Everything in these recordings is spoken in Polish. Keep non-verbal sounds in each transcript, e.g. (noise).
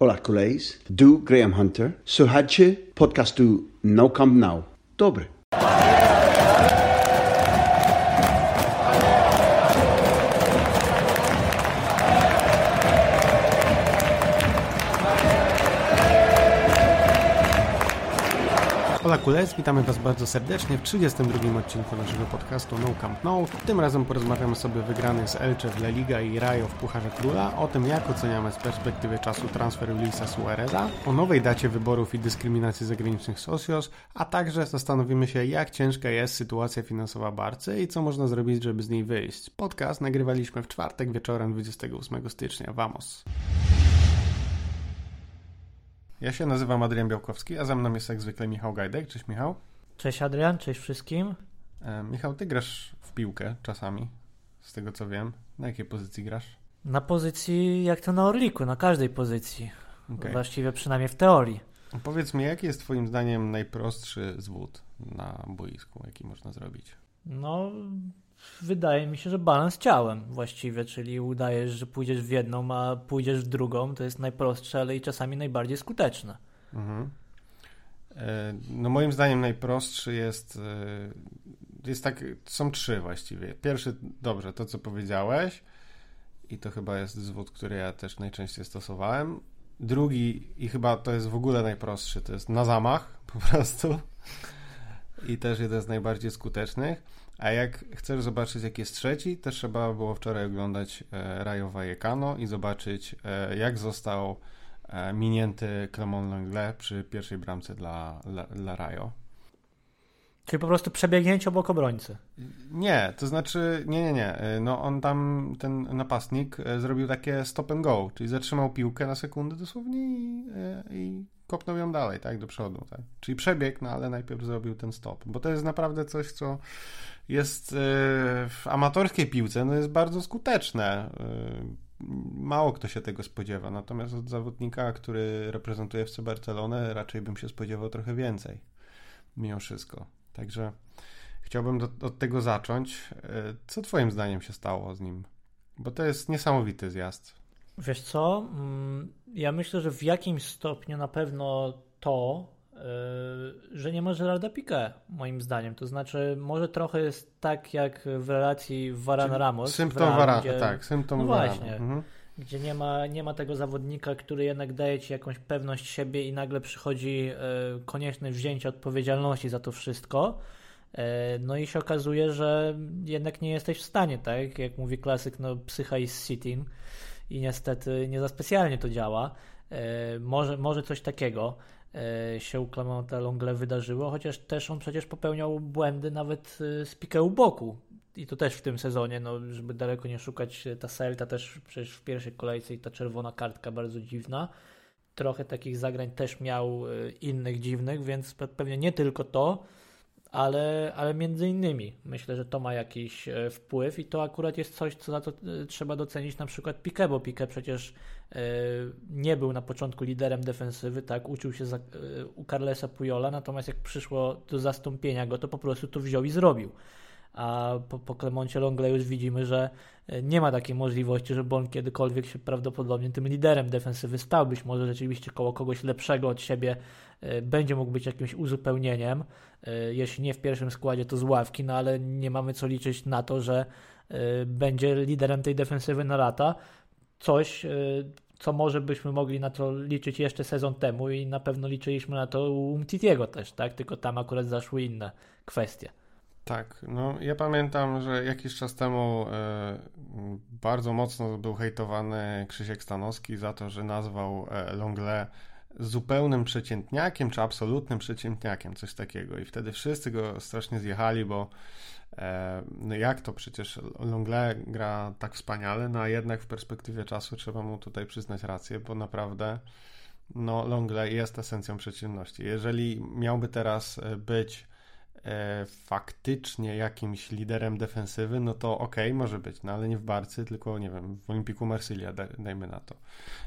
Hola collega's, du Graham Hunter. Słuchajcie podcastu No Camp Now. Dobry. Hola Kules, witamy Was bardzo serdecznie w 32 odcinku naszego podcastu No Camp No. Tym razem porozmawiamy sobie wygrany z Elche w La Liga i Rayo w Pucharze Króla, o tym jak oceniamy z perspektywy czasu transfer Luisa Suareza, o nowej dacie wyborów i dyskryminacji zagranicznych socios, a także zastanowimy się jak ciężka jest sytuacja finansowa Barcy i co można zrobić, żeby z niej wyjść. Podcast nagrywaliśmy w czwartek wieczorem 28 stycznia. Vamos! Ja się nazywam Adrian Białkowski, a ze mną jest jak zwykle Michał Gajdek. Cześć Michał. Cześć Adrian, cześć wszystkim. E, Michał, ty grasz w piłkę czasami, z tego co wiem. Na jakiej pozycji grasz? Na pozycji jak to na Orliku, na każdej pozycji. Okay. Właściwie przynajmniej w teorii. Powiedz mi, jaki jest twoim zdaniem najprostszy zwód na boisku, jaki można zrobić? No, wydaje mi się, że balans ciałem właściwie, czyli udajesz, że pójdziesz w jedną, a pójdziesz w drugą, to jest najprostsze, ale i czasami najbardziej skuteczne. Mhm. E, no moim zdaniem najprostszy jest, e, jest tak, są trzy właściwie. Pierwszy, dobrze, to co powiedziałeś i to chyba jest zwód, który ja też najczęściej stosowałem. Drugi i chyba to jest w ogóle najprostszy, to jest na zamach po prostu i też jeden z najbardziej skutecznych. A jak chcesz zobaczyć, jaki jest trzeci, też trzeba było wczoraj oglądać e, Rayo Vallecano i zobaczyć, e, jak został e, minięty Clement Langlais przy pierwszej bramce dla, dla, dla Rayo. Czyli po prostu przebiegnięcie obok obrońcy. Nie, to znaczy, nie, nie, nie. No on tam, ten napastnik zrobił takie stop and go, czyli zatrzymał piłkę na sekundę dosłownie i, i kopnął ją dalej, tak, do przodu, tak. Czyli przebieg, no ale najpierw zrobił ten stop, bo to jest naprawdę coś, co jest e, w amatorskiej piłce no jest bardzo skuteczne. E, mało kto się tego spodziewa, natomiast od zawodnika, który reprezentuje FC Barcelonę, raczej bym się spodziewał trochę więcej, mimo wszystko. Także chciałbym do, od tego zacząć. E, co Twoim zdaniem się stało z nim? Bo to jest niesamowity zjazd. Wiesz co? Mm, ja myślę, że w jakimś stopniu na pewno to, że nie ma Gerarda Piqué, moim zdaniem. To znaczy, może trochę jest tak jak w relacji Varan-Ramos. Symptom Varana, tak, symptom No właśnie. Mhm. Gdzie nie ma, nie ma tego zawodnika, który jednak daje ci jakąś pewność siebie i nagle przychodzi yy, konieczne wzięcie odpowiedzialności za to wszystko. Yy, no i się okazuje, że jednak nie jesteś w stanie, tak? Jak mówi klasyk, no psycha is sitting i niestety nie za specjalnie to działa. Może, może coś takiego. E, się Clementa Longle wydarzyło, chociaż też on przecież popełniał błędy nawet e, z pikę boku. I to też w tym sezonie, no, żeby daleko nie szukać, e, ta Celta też przecież w pierwszej kolejce i ta czerwona kartka bardzo dziwna. Trochę takich zagrań też miał innych dziwnych, więc pewnie nie tylko to, ale, ale między innymi myślę, że to ma jakiś e, wpływ i to akurat jest coś, co za to e, trzeba docenić na przykład Piqué, bo Piqué przecież e, nie był na początku liderem defensywy, tak, uczył się za, u Carlesa Pujola, natomiast jak przyszło do zastąpienia go, to po prostu to wziął i zrobił a po, po Clemoncie Longle już widzimy, że e, nie ma takiej możliwości, żeby on kiedykolwiek się prawdopodobnie tym liderem defensywy stał. Być może rzeczywiście koło kogoś lepszego od siebie e, będzie mógł być jakimś uzupełnieniem, e, jeśli nie w pierwszym składzie, to z ławki, no ale nie mamy co liczyć na to, że będzie liderem tej defensywy na lata. Coś, co może byśmy mogli na to liczyć jeszcze sezon temu i na pewno liczyliśmy na to u Umtitiego też, tak? Tylko tam akurat zaszły inne kwestie. Tak, no ja pamiętam, że jakiś czas temu e, bardzo mocno był hejtowany Krzysiek Stanowski za to, że nazwał e, Longle zupełnym przeciętniakiem, czy absolutnym przeciętniakiem, coś takiego. I wtedy wszyscy go strasznie zjechali, bo e, no jak to przecież Longle gra tak wspaniale, no a jednak w perspektywie czasu trzeba mu tutaj przyznać rację, bo naprawdę no Longle jest esencją przeciętności. Jeżeli miałby teraz e, być faktycznie jakimś liderem defensywy, no to okej, okay, może być, no ale nie w Barcy, tylko nie wiem, w Olimpiku Marsylia, dajmy na to.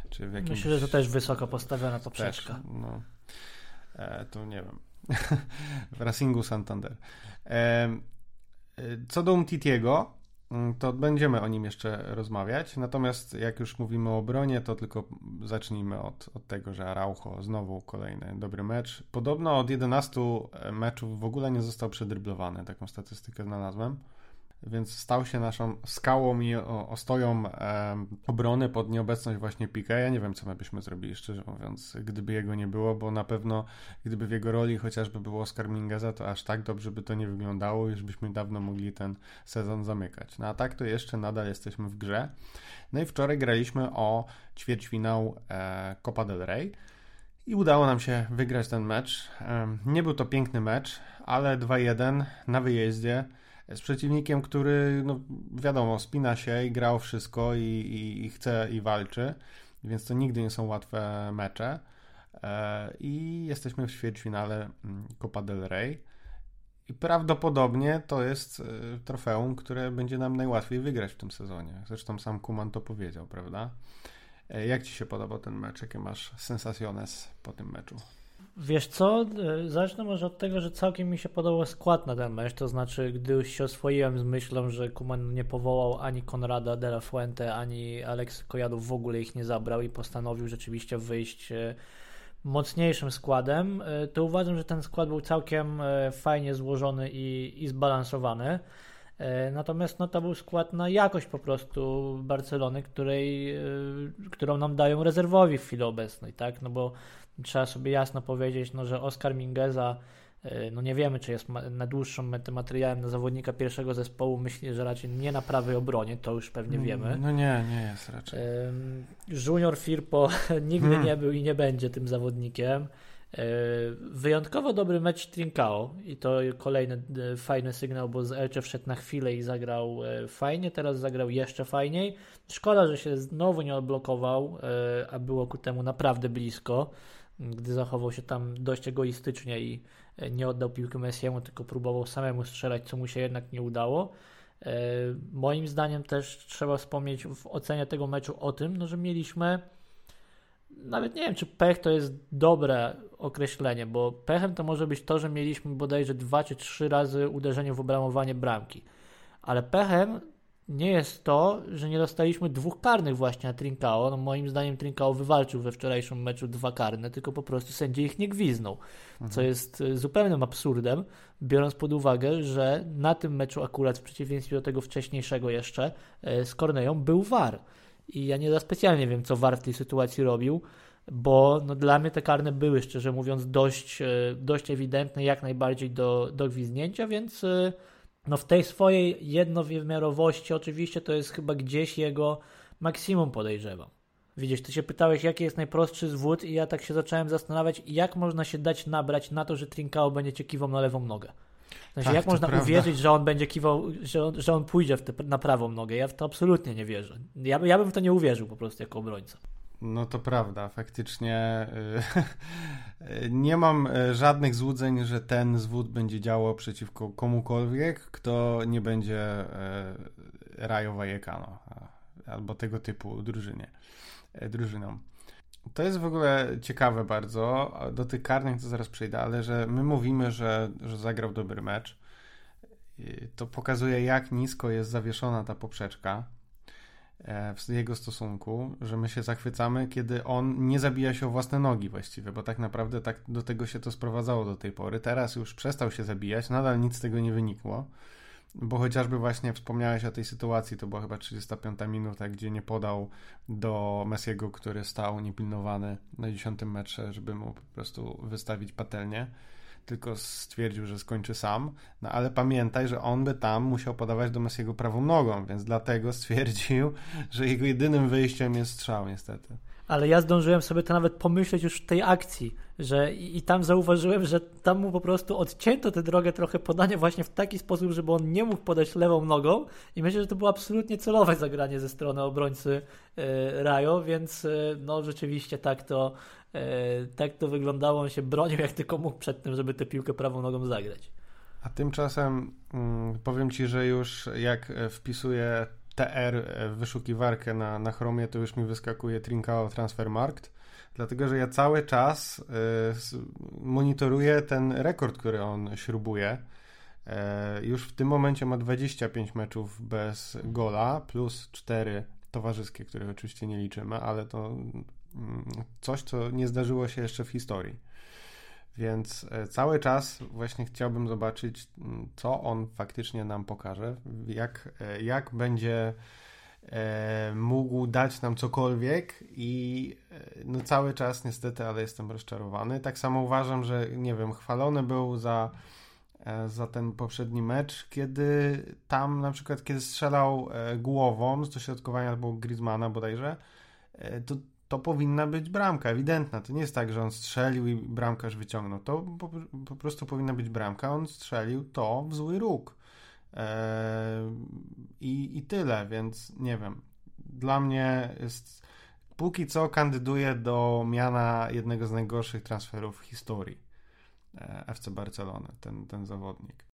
Czy w jakimś... Myślę, że to też wysoko postawiona poprzeczka. Też, no. E, to nie wiem. (laughs) w Racingu Santander. E, e co do Umtitiego, to będziemy o nim jeszcze rozmawiać. Natomiast jak już mówimy o obronie, to tylko zacznijmy od, od tego, że Araujo znowu kolejny dobry mecz. Podobno od 11 meczów w ogóle nie został przedryblowany, taką statystykę znalazłem więc stał się naszą skałą i ostoją obrony pod nieobecność właśnie Pika. Ja nie wiem, co my byśmy zrobili, szczerze mówiąc, gdyby jego nie było, bo na pewno gdyby w jego roli chociażby był Oscar Mingeza, to aż tak dobrze by to nie wyglądało, już byśmy dawno mogli ten sezon zamykać. No a tak to jeszcze nadal jesteśmy w grze. No i wczoraj graliśmy o ćwierćfinał e, Copa del Rey. I udało nam się wygrać ten mecz. Nie był to piękny mecz, ale 2-1 na wyjeździe z przeciwnikiem, który, no wiadomo, spina się i grał wszystko i, i, i chce i walczy, więc to nigdy nie są łatwe mecze. E, I jesteśmy w ćwierćfinale mm, Copa del Rey. I prawdopodobnie to jest e, trofeum, które będzie nam najłatwiej wygrać w tym sezonie. Zresztą sam Kuman to powiedział, prawda? E, jak Ci się podobał ten mecz? Jakie masz sensacjones po tym meczu? Wiesz co, e, zacznę może od tego, że całkiem mi się podobał skład na ten mecz, to znaczy gdy już się oswoiłem z myślą, że Kuman nie powołał ani Konrada de la Fuente, ani Alex Kojadów w ogóle ich nie zabrał i postanowił rzeczywiście wyjść e, mocniejszym składem, e, to uważam, że ten skład był całkiem fajnie złożony i, i zbalansowany. Natomiast no, to był skład na jakość po prostu Barcelony, której, którą nam dają rezerwowi w chwili obecnej, tak? No bo trzeba sobie jasno powiedzieć, no, że Oscar Mingeza e, no nie wiemy, czy jest na dłuższą metę materiałem na zawodnika pierwszego zespołu. Myślę, że raczej nie na prawej obronie, to już pewnie mm, wiemy. No nie, nie jest raczej. Junior Firpo (laughs) nigdy hmm. nie był i nie będzie tym zawodnikiem. E, wyjątkowo dobry mecz Trincao i to kolejny e, fajny sygnał, bo z Elche wszedł na chwilę i zagrał fajnie, teraz zagrał jeszcze fajniej. Szkoda, że się znowu nie odblokował, a było ku temu naprawdę blisko gdy zachował się tam dość egoistycznie i e, nie oddał piłkę Messiemu, tylko próbował samemu strzelać, co mu się jednak nie udało. E, moim zdaniem też trzeba wspomnieć w ocenie tego meczu o tym, no, że mieliśmy nawet nie wiem, czy pech to jest dobre określenie, bo pechem to może być to, że mieliśmy bodajże dwa czy trzy razy uderzenie w obramowanie bramki. Ale pechem nie jest to, że nie dostaliśmy dwóch karnych właśnie na Trincao. No moim zdaniem Trincao wywalczył we wczorajszym meczu dwa karne, tylko po prostu sędzia ich nie gwiznął, mhm. co jest e, zupełnym absurdem, biorąc pod uwagę, że na tym meczu akurat w przeciwieństwie do tego wcześniejszego jeszcze e, z Korneją był VAR. I ja nie za specjalnie wiem, co VAR w tej sytuacji robił, bo no, dla mnie te karne były, szczerze mówiąc, dość, e, dość ewidentne, jak najbardziej do, do gwizdnięcia, więc no w tej swojej jednowymiarowości oczywiście to jest chyba gdzieś jego maksimum podejrzewam. Widzisz, ty się pytałeś, jaki jest najprostszy zwód i ja tak się zacząłem zastanawiać, jak można się dać nabrać na to, że Trinkao będzie cię kiwał na lewą nogę. Znaczy, tak, jak można prawda. uwierzyć, że on będzie kiwał, że on, że on pójdzie te, na prawą nogę? Ja w to absolutnie nie wierzę. Ja, ja bym w to nie uwierzył po prostu jako obrońca. No to prawda, faktycznie (laughs) y, nie mam y, żadnych złudzeń, że ten zwód będzie działał przeciwko komukolwiek, kto nie będzie y, Rayo Vallecano albo tego typu drużynie, drużyną. To jest w ogóle ciekawe bardzo. Do tych karnych to zaraz przejdę, ale że my mówimy, że, że zagrał dobry mecz. To pokazuje, jak nisko jest zawieszona ta poprzeczka w jego stosunku, że my się zachwycamy, kiedy on nie zabija się o własne nogi właściwie, bo tak naprawdę tak do tego się to sprowadzało do tej pory. Teraz już przestał się zabijać, nadal nic z tego nie wynikło, bo chociażby właśnie wspomniałeś o tej sytuacji, to była chyba 35 minuta, gdzie nie podał do Messiego, który stał niepilnowany na 10 metrze, żeby mu po prostu wystawić patelnię tylko stwierdził, że skończy sam, no ale pamiętaj, że on by tam musiał podawać do Messiego prawą nogą, więc dlatego stwierdził, że jego jedynym wyjściem jest strzał niestety. Ale ja zdążyłem sobie to nawet pomyśleć już w tej akcji, że i, tam zauważyłem, że tam mu po prostu odcięto tę drogę trochę podania właśnie w taki sposób, żeby on nie mógł podać lewą nogą i myślę, że to było absolutnie celowe zagranie ze strony obrońcy y, Rajo, więc y, no rzeczywiście tak to E, tak to wyglądało, on się bronił jak tylko mógł przed tym, żeby tę piłkę prawą nogą zagrać. A tymczasem mm, powiem Ci, że już jak wpisuję TR w wyszukiwarkę na, na Chromie, to już mi wyskakuje Trincao Transfermarkt, dlatego że ja cały czas monitoruję ten rekord, który on śrubuje, E, już w tym momencie ma 25 meczów bez gola, plus 4 towarzyskie, których oczywiście nie liczymy, ale to coś, co nie zdarzyło się jeszcze w historii. Więc e, cały czas właśnie chciałbym zobaczyć, mm, co on faktycznie nam pokaże, jak, e, jak będzie mógł dać nam cokolwiek i no cały czas niestety, ale jestem rozczarowany. Tak samo uważam, że nie wiem, chwalony był za E, za ten poprzedni mecz, kiedy tam na przykład, kiedy strzelał e, głową z dośrodkowania albo Griezmana bodajże, e, to, to powinna być bramka, ewidentna. To nie jest tak, że on strzelił i bramkarz wyciągnął. To po, po prostu powinna być bramka. On strzelił to w zły róg. i, I tyle, więc nie wiem. Dla mnie jest póki co kandyduje do miana jednego z najgorszych transferów w historii. E, FC Barcelony, ten, ten zawodnik.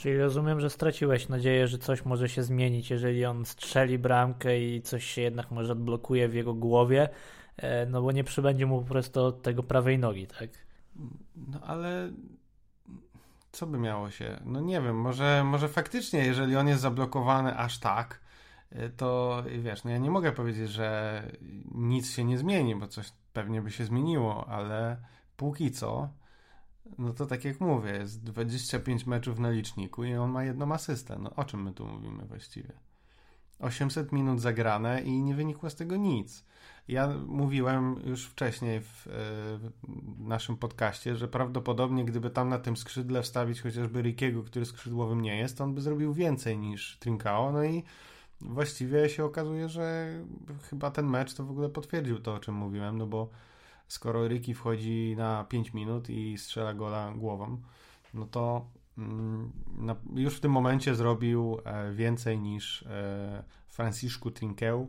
Czyli rozumiem, że straciłeś nadzieję, że coś może się zmienić, jeżeli on strzeli bramkę i coś się jednak może odblokuje w jego głowie, e, no bo nie przybędzie mu po prostu tego prawej nogi, tak? No ale co by miało się? No nie wiem, może, może faktycznie, jeżeli on jest zablokowany aż tak, e, to wiesz, no ja nie mogę powiedzieć, że nic się nie zmieni, bo coś pewnie by się zmieniło, ale póki co no to tak jak mówię, jest 25 meczów na liczniku i on ma jedną asystę. No o czym my tu mówimy właściwie? 800 minut zagrane i nie wynikło z tego nic. Ja mówiłem już wcześniej w, e, w naszym podcaście, że prawdopodobnie gdyby tam na tym skrzydle wstawić chociażby Rikiego, który skrzydłowym nie jest, to on by zrobił więcej niż Trinkao. No i właściwie się okazuje, że chyba ten mecz to w ogóle potwierdził to, o czym mówiłem, no bo skoro Ricky wchodzi na 5 minut i strzela gola głową, no to mm, już w tym momencie zrobił e, więcej niż e, Franciszku Trinkeu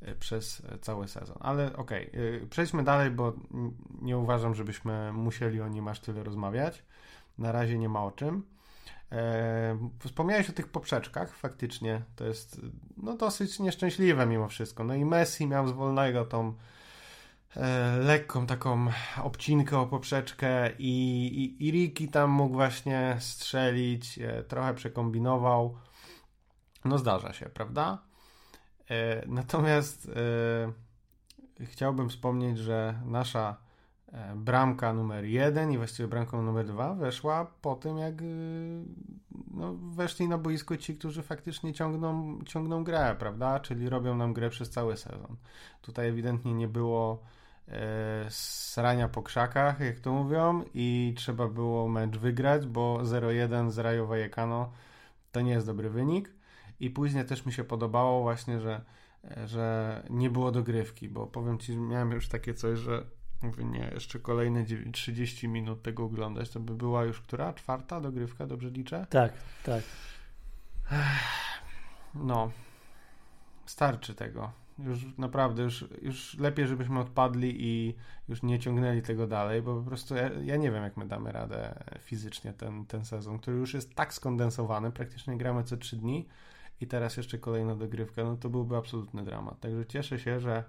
e, przez cały sezon. Ale okej, okay, przejdźmy dalej, bo nie uważam, żebyśmy musieli o nim aż tyle rozmawiać. Na razie nie ma o czym. Wspomniałeś o tych poprzeczkach, faktycznie to jest no, dosyć nieszczęśliwe mimo wszystko. No i Messi miał z wolnego tą lekką taką obcinkę o poprzeczkę i, i, i Ricky tam mógł właśnie strzelić, e, trochę przekombinował. No zdarza się, prawda? E, natomiast e, chciałbym wspomnieć, że nasza e, bramka numer jeden i właściwie bramka numer dwa weszła po tym, jak e, no, weszli na boisko ci, którzy faktycznie ciągną, ciągną grę, prawda? Czyli robią nam grę przez cały sezon. Tutaj ewidentnie nie było e, srania po krzakach, jak to mówią, i trzeba było mecz wygrać, bo 0-1 z Rayo Vallecano to nie jest dobry wynik. I później też mi się podobało właśnie, że, że nie było dogrywki, bo powiem Ci, miałem już takie coś, że mówię, nie, jeszcze kolejne 30 minut tego oglądać, to by była już która? Czwarta dogrywka, dobrze liczę? Tak, tak. No, starczy tego już naprawdę, już, już lepiej, żebyśmy odpadli i już nie ciągnęli tego dalej, bo po prostu ja, ja, nie wiem, jak my damy radę fizycznie ten, ten sezon, który już jest tak skondensowany, praktycznie gramy co trzy dni i teraz jeszcze kolejna dogrywka, no to byłby absolutny dramat. Także cieszę się, że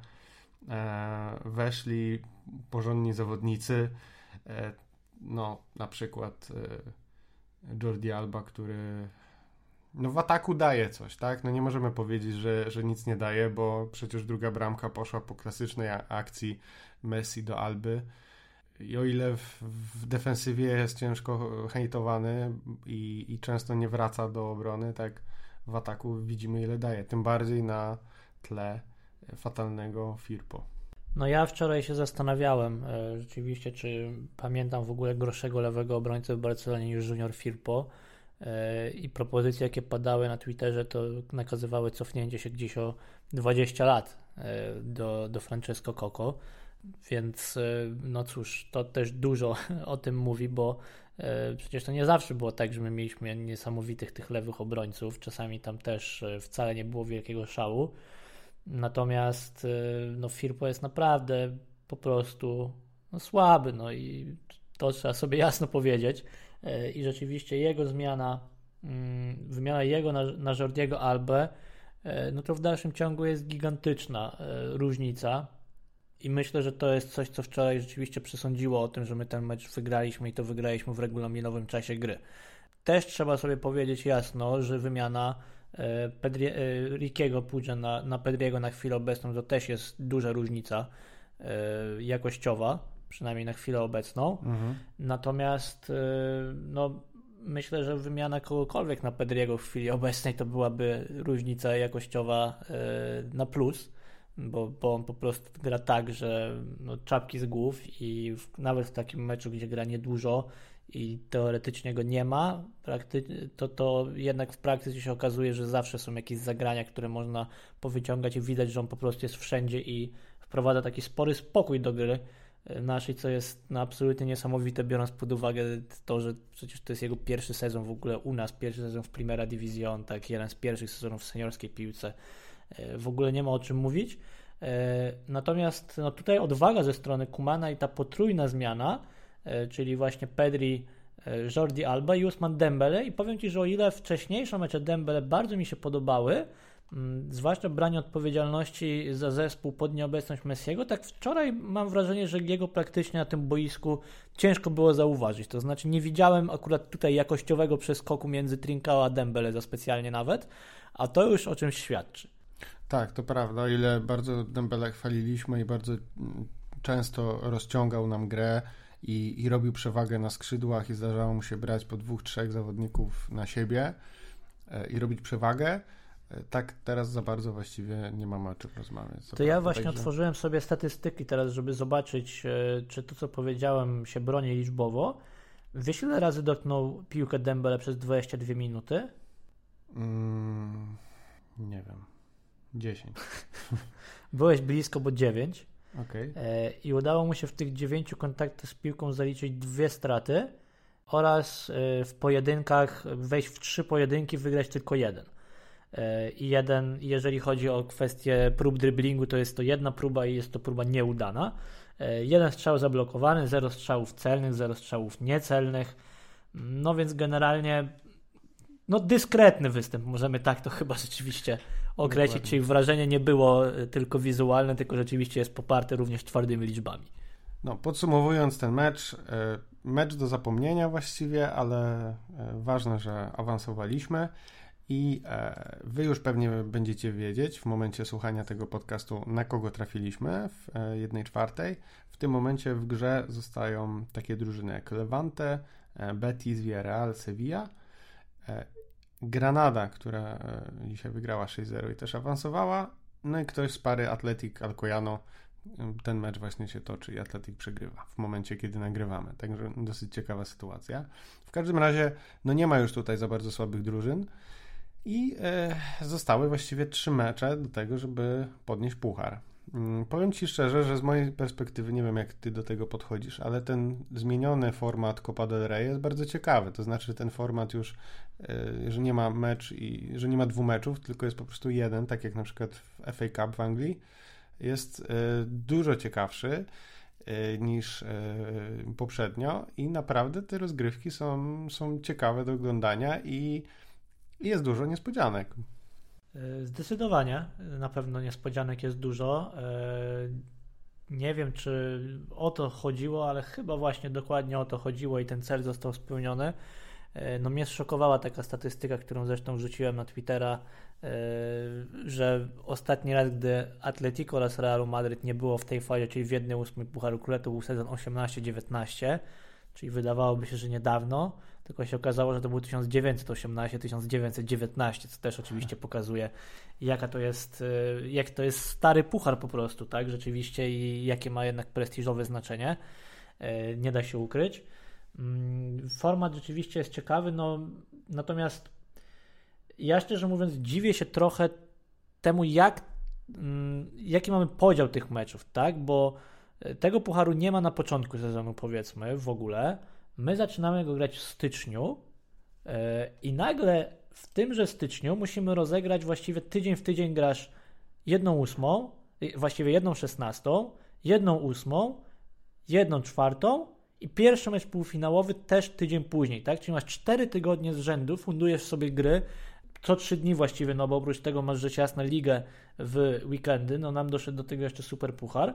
e, weszli porządni zawodnicy, e, no na przykład e, Jordi Alba, który no w ataku daje coś, tak? No nie możemy powiedzieć, że, że nic nie daje, bo przecież druga bramka poszła po klasycznej akcji Messi do Alby. I o ile w, w defensywie jest ciężko hejtowany i, i często nie wraca do obrony, tak w ataku widzimy ile daje. Tym bardziej na tle fatalnego Firpo. No ja wczoraj się zastanawiałem e, rzeczywiście, czy pamiętam w ogóle gorszego lewego obrońcę w Barcelonie niż Junior Firpo i propozycje, jakie padały na Twitterze, to nakazywały cofnięcie się gdzieś o 20 lat e, do, do Francesco Coco. Więc e, no cóż, to też dużo (laughs) o tym mówi, bo e, przecież to nie zawsze było tak, że my mieliśmy niesamowitych tych lewych obrońców. Czasami tam też wcale nie było wielkiego szału. Natomiast no, Firpo jest naprawdę po prostu no, słaby, no i to trzeba sobie jasno powiedzieć. E, i rzeczywiście jego zmiana, mm, wymiana jego na, na Jordiego Albę, e, no to w dalszym ciągu jest gigantyczna e, różnica. I myślę, że to jest coś, co wczoraj rzeczywiście przesądziło o tym, że my ten mecz wygraliśmy i to wygraliśmy w regulaminowym czasie gry. też trzeba sobie powiedzieć jasno, że wymiana Pedri, Rickiego pójdzie na, na Pedriego na chwilę obecną, to też jest duża różnica jakościowa, przynajmniej na chwilę obecną. Mhm. Natomiast no, myślę, że wymiana kogokolwiek na Pedriego w chwili obecnej to byłaby różnica jakościowa na plus bo, bo on po prostu gra tak, że no, czapki z głów i w, nawet w takim meczu, gdzie gra niedużo i teoretycznie go nie ma, to, to jednak w praktyce się okazuje, że zawsze są jakieś zagrania, które można powyciągać i widać, że on po prostu jest wszędzie i wprowadza taki spory spokój do gry naszej, co jest no, absolutnie niesamowite, biorąc pod uwagę to, że przecież to jest jego pierwszy sezon w ogóle u nas, pierwszy sezon w Primera Division, tak, jeden z pierwszych sezonów w seniorskiej piłce E, w ogóle nie ma o czym mówić. E, natomiast no tutaj odwaga ze strony Kumana i ta potrójna zmiana, e, czyli właśnie Pedri, Jordi Alba i Usman Dembele i powiem Ci, że o ile wcześniejsze mecze Dembele bardzo mi się podobały, zwłaszcza branie odpowiedzialności za zespół pod nieobecność Messiego, tak wczoraj mam wrażenie, że jego praktycznie na tym boisku ciężko było zauważyć. To znaczy nie widziałem akurat tutaj jakościowego przeskoku między Trincao a Dembele za specjalnie nawet, a to już o czymś świadczy. Tak, to prawda. Ile bardzo Dembele chwaliliśmy i bardzo mm, często rozciągał nam grę i, i robił przewagę na skrzydłach i zdarzało mu się brać po dwóch, trzech zawodników na siebie e, i robić przewagę, tak teraz za bardzo właściwie nie mamy o czym rozmawiać. To ja właśnie Także... otworzyłem sobie statystyki teraz, żeby zobaczyć, e, czy to, co powiedziałem, się broni liczbowo. Wiesz, ile razy dotknął piłkę Dembele przez 22 minuty? Mm, nie wiem. 10. (laughs) Byłeś blisko, bo 9. Okay. E, I udało mu się w tych 9 kontaktach z piłką zaliczyć dwie straty oraz e, w pojedynkach wejść w trzy pojedynki, wygrać tylko jeden. E, I jeden, jeżeli chodzi o kwestię prób driblingu, to jest to jedna próba i jest to próba nieudana. Jeden strzał zablokowany, zero strzałów celnych, zero strzałów niecelnych. No więc generalnie no dyskretny występ, możemy tak to (laughs) chyba rzeczywiście określić, Dokładnie. czyli wrażenie nie było e, tylko wizualne, tylko rzeczywiście jest poparte również twardymi liczbami. No, podsumowując ten mecz, e, mecz do zapomnienia właściwie, ale e, ważne, że awansowaliśmy i wy już pewnie będziecie wiedzieć w momencie słuchania tego podcastu, na kogo trafiliśmy w jednej czwartej. W tym momencie w grze zostają takie drużyny jak Levante, Betis, Villarreal, Sevilla Granada, która e, dzisiaj wygrała 6-0 i też awansowała. No i ktoś z pary Atletic Alcoyano. Ten mecz właśnie się toczy i Atletic przegrywa w momencie, kiedy nagrywamy. Także dosyć ciekawa sytuacja. W każdym razie, no nie ma już tutaj za bardzo słabych drużyn i e, zostały właściwie trzy mecze do tego, żeby podnieść puchar. Mm, powiem Ci szczerze, że z mojej perspektywy, nie wiem jak Ty do tego podchodzisz, ale ten zmieniony format Copa del Rey jest bardzo ciekawy. To znaczy, ten format już, e, że nie ma mecz i że nie ma dwóch meczów, tylko jest po prostu jeden, tak jak na przykład w FA Cup w Anglii, jest e, dużo ciekawszy niż poprzednio i naprawdę te rozgrywki są, są ciekawe do oglądania i jest dużo niespodzianek. E, zdecydowanie, na pewno niespodzianek jest dużo. E, nie wiem, czy o to chodziło, ale chyba właśnie dokładnie o to chodziło i ten cel został spełniony. E, no mnie szokowała taka statystyka, którą zresztą wrzuciłem na Twittera, że ostatni raz, gdy Atletico oraz Realu Madryt nie było w tej fazie, czyli w jednej ósmej Pucharu Króla, to był sezon 18-19, czyli wydawałoby się, że niedawno tylko się okazało, że to był 1918-1919, co też oczywiście pokazuje, jaka to jest, y, jak to jest stary puchar po prostu, tak, rzeczywiście i jakie ma jednak prestiżowe znaczenie, y, nie da się ukryć. Mm, format rzeczywiście jest ciekawy, no natomiast ja szczerze mówiąc dziwię się trochę temu, jak, mm, jaki mamy podział tych meczów, tak, bo y, tego pucharu nie ma na początku sezonu, powiedzmy, w ogóle. My zaczynamy go grać w styczniu yy, i nagle w tymże styczniu musimy rozegrać właściwie tydzień w tydzień grasz jedną ósmą, y, właściwie jedną szesnastą, jedną ósmą, jedną czwartą i pierwszy mecz półfinałowy też tydzień później, tak? Czyli masz cztery tygodnie z rzędu, fundujesz sobie gry co trzy dni właściwie, no bo oprócz tego masz rzecz jasna ligę w weekendy, no nam doszedł do tego jeszcze super puchar,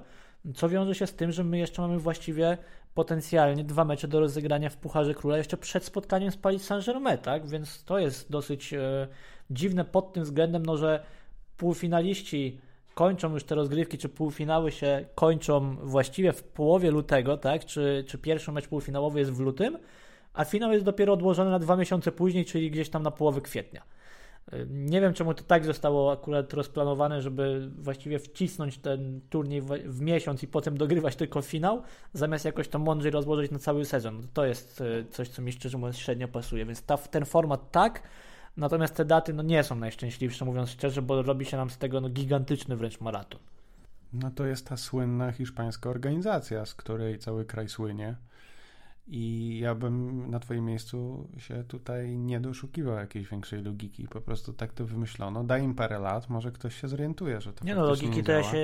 co wiąże się z tym, że my jeszcze mamy właściwie potencjalnie dwa mecze do rozegrania w Pucharze Króla jeszcze przed spotkaniem z Paris Saint-Germain, tak? Więc to jest dosyć e, dziwne pod tym względem, no że półfinaliści kończą już te rozgrywki, czy półfinały się kończą właściwie w połowie lutego, tak? Czy, czy pierwszy mecz półfinałowy jest w lutym, a finał jest dopiero odłożony na dwa miesiące później, czyli gdzieś tam na połowę kwietnia. Nie wiem, czemu to tak zostało akurat rozplanowane, żeby właściwie wcisnąć ten turniej w, miesiąc i potem dogrywać tylko finał, zamiast jakoś to mądrzej rozłożyć na cały sezon. To jest e, coś, co mi szczerze mówiąc średnio pasuje, więc ta, ten format tak, natomiast te daty no, nie są najszczęśliwsze, mówiąc szczerze, bo robi się nam z tego no, gigantyczny wręcz maraton. No to jest ta słynna hiszpańska organizacja, z której cały kraj słynie i ja bym na Twoim miejscu się tutaj nie doszukiwał jakiejś większej logiki. Po prostu tak to wymyślono. Daj im parę lat, może ktoś się zorientuje, że to Nie no, logiki nie to ja się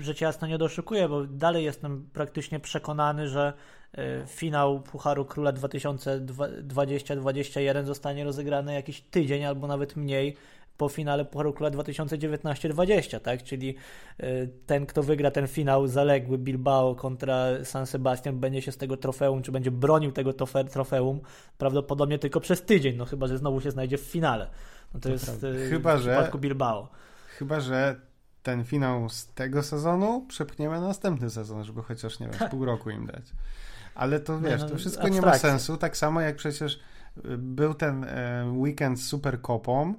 rzecz jasna nie doszukuję, bo dalej jestem praktycznie przekonany, że e, finał Pucharu Króla 2020-2021 zostanie rozegrany jakiś tydzień albo nawet mniej po finale Pucharu Króla 2019-20, tak? Czyli y, ten, kto wygra ten finał zaległy Bilbao kontra San Sebastian będzie się z tego trofeum, czy będzie bronił tego trofeum prawdopodobnie tylko przez tydzień, no chyba, że znowu się znajdzie w finale. No to, to jest y, chyba, w przypadku że, Bilbao. Chyba, że ten finał z tego sezonu przepchniemy na następny sezon, żeby chociaż, nie wiem, pół roku im dać. Ale to wiesz, no, to wszystko nie ma sensu, tak samo jak przecież y, był ten e, weekend z Superkopą,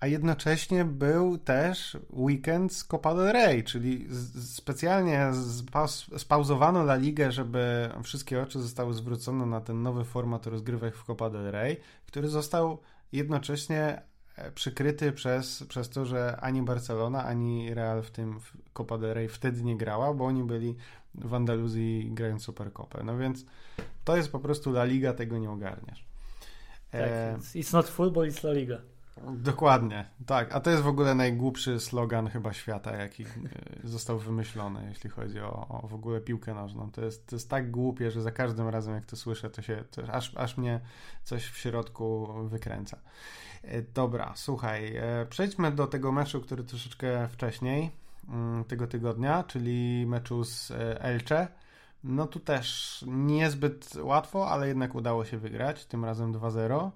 a jednocześnie był też weekend z Copa del Rey, czyli specjalnie spauzowano La Ligę, żeby wszystkie oczy zostały zwrócone na ten nowy format rozgrywek w Copa del Rey, który został jednocześnie e, przykryty przez, przez to, że ani Barcelona, ani Real w tym Copa del Rey wtedy nie grała, bo oni byli w Andaluzji grając Supercopę. No więc to jest po prostu La Liga, tego nie ogarniasz. Tak, e... it's not football, it's La Liga. Dokładnie, tak. A to jest w ogóle najgłupszy slogan chyba świata, jaki e, został wymyślony, jeśli chodzi o, o w ogóle piłkę nożną. To jest, to jest tak głupie, że za każdym razem, jak to słyszę, to się to aż, aż mnie coś w środku wykręca. E, dobra, słuchaj, e, przejdźmy do tego meczu, który troszeczkę wcześniej mm, tego tygodnia, czyli meczu z Elche. No tu też niezbyt łatwo, ale jednak udało się wygrać, tym razem 2-0.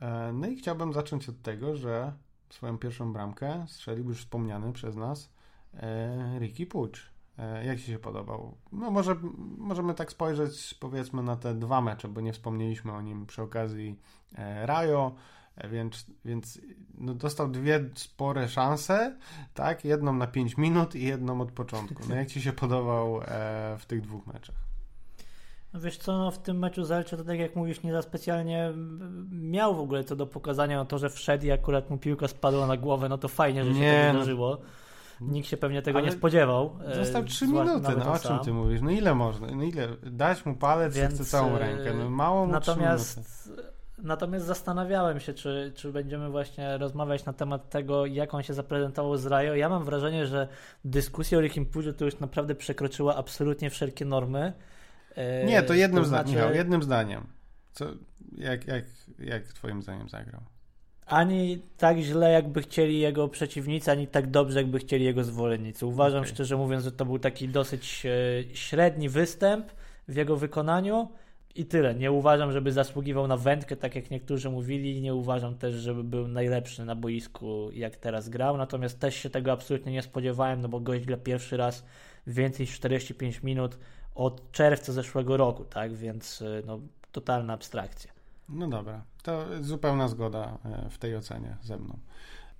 E, no i chciałbym zacząć od tego, że swoją pierwszą bramkę strzelił już wspomniany przez nas e, Ricky Pucz. E, jak Ci się podobał? No może możemy tak spojrzeć powiedzmy na te dwa mecze, bo nie wspomnieliśmy o nim przy okazji Rajo, więc, więc no dostał dwie spore szanse, tak? Jedną na 5 minut i jedną od początku. No jak Ci się podobał w tych dwóch meczach? No wiesz co, no w tym meczu z Elche to tak jak mówisz, nie za specjalnie miał w ogóle co do pokazania, no to, że wszedł i akurat mu piłka spadła na głowę, no to fajnie, że się nie, to no. wydarzyło. Nikt się pewnie tego Ale nie spodziewał. Został 3 e, minuty, no o czym ty mówisz? No ile można? No ile? Dać mu palec Więc, chce całą rękę. No mało mu Natomiast Natomiast zastanawiałem się, czy, czy będziemy właśnie rozmawiać na temat tego, jak on się zaprezentował z Rajo. Ja mam wrażenie, że dyskusja o Rickim Pudżu to już naprawdę przekroczyła absolutnie wszelkie normy. Nie, to jednym to zdaniem, znaczy... jednym zdaniem. Co, jak, jak, jak twoim zdaniem zagrał? Ani tak źle, jakby chcieli jego przeciwnicy, ani tak dobrze, jakby chcieli jego zwolennicy. Uważam okay. szczerze mówiąc, że to był taki dosyć e, średni występ w jego wykonaniu i tyle. Nie uważam, żeby zasługiwał na wędkę, tak jak niektórzy mówili. Nie uważam też, żeby był najlepszy na boisku, jak teraz grał. Natomiast też się tego absolutnie nie spodziewałem, no bo gość gra pierwszy raz więcej niż 45 minut od czerwca zeszłego roku, tak? Więc y, no, totalna abstrakcja. No dobra, to zupełna zgoda e, w tej ocenie ze mną.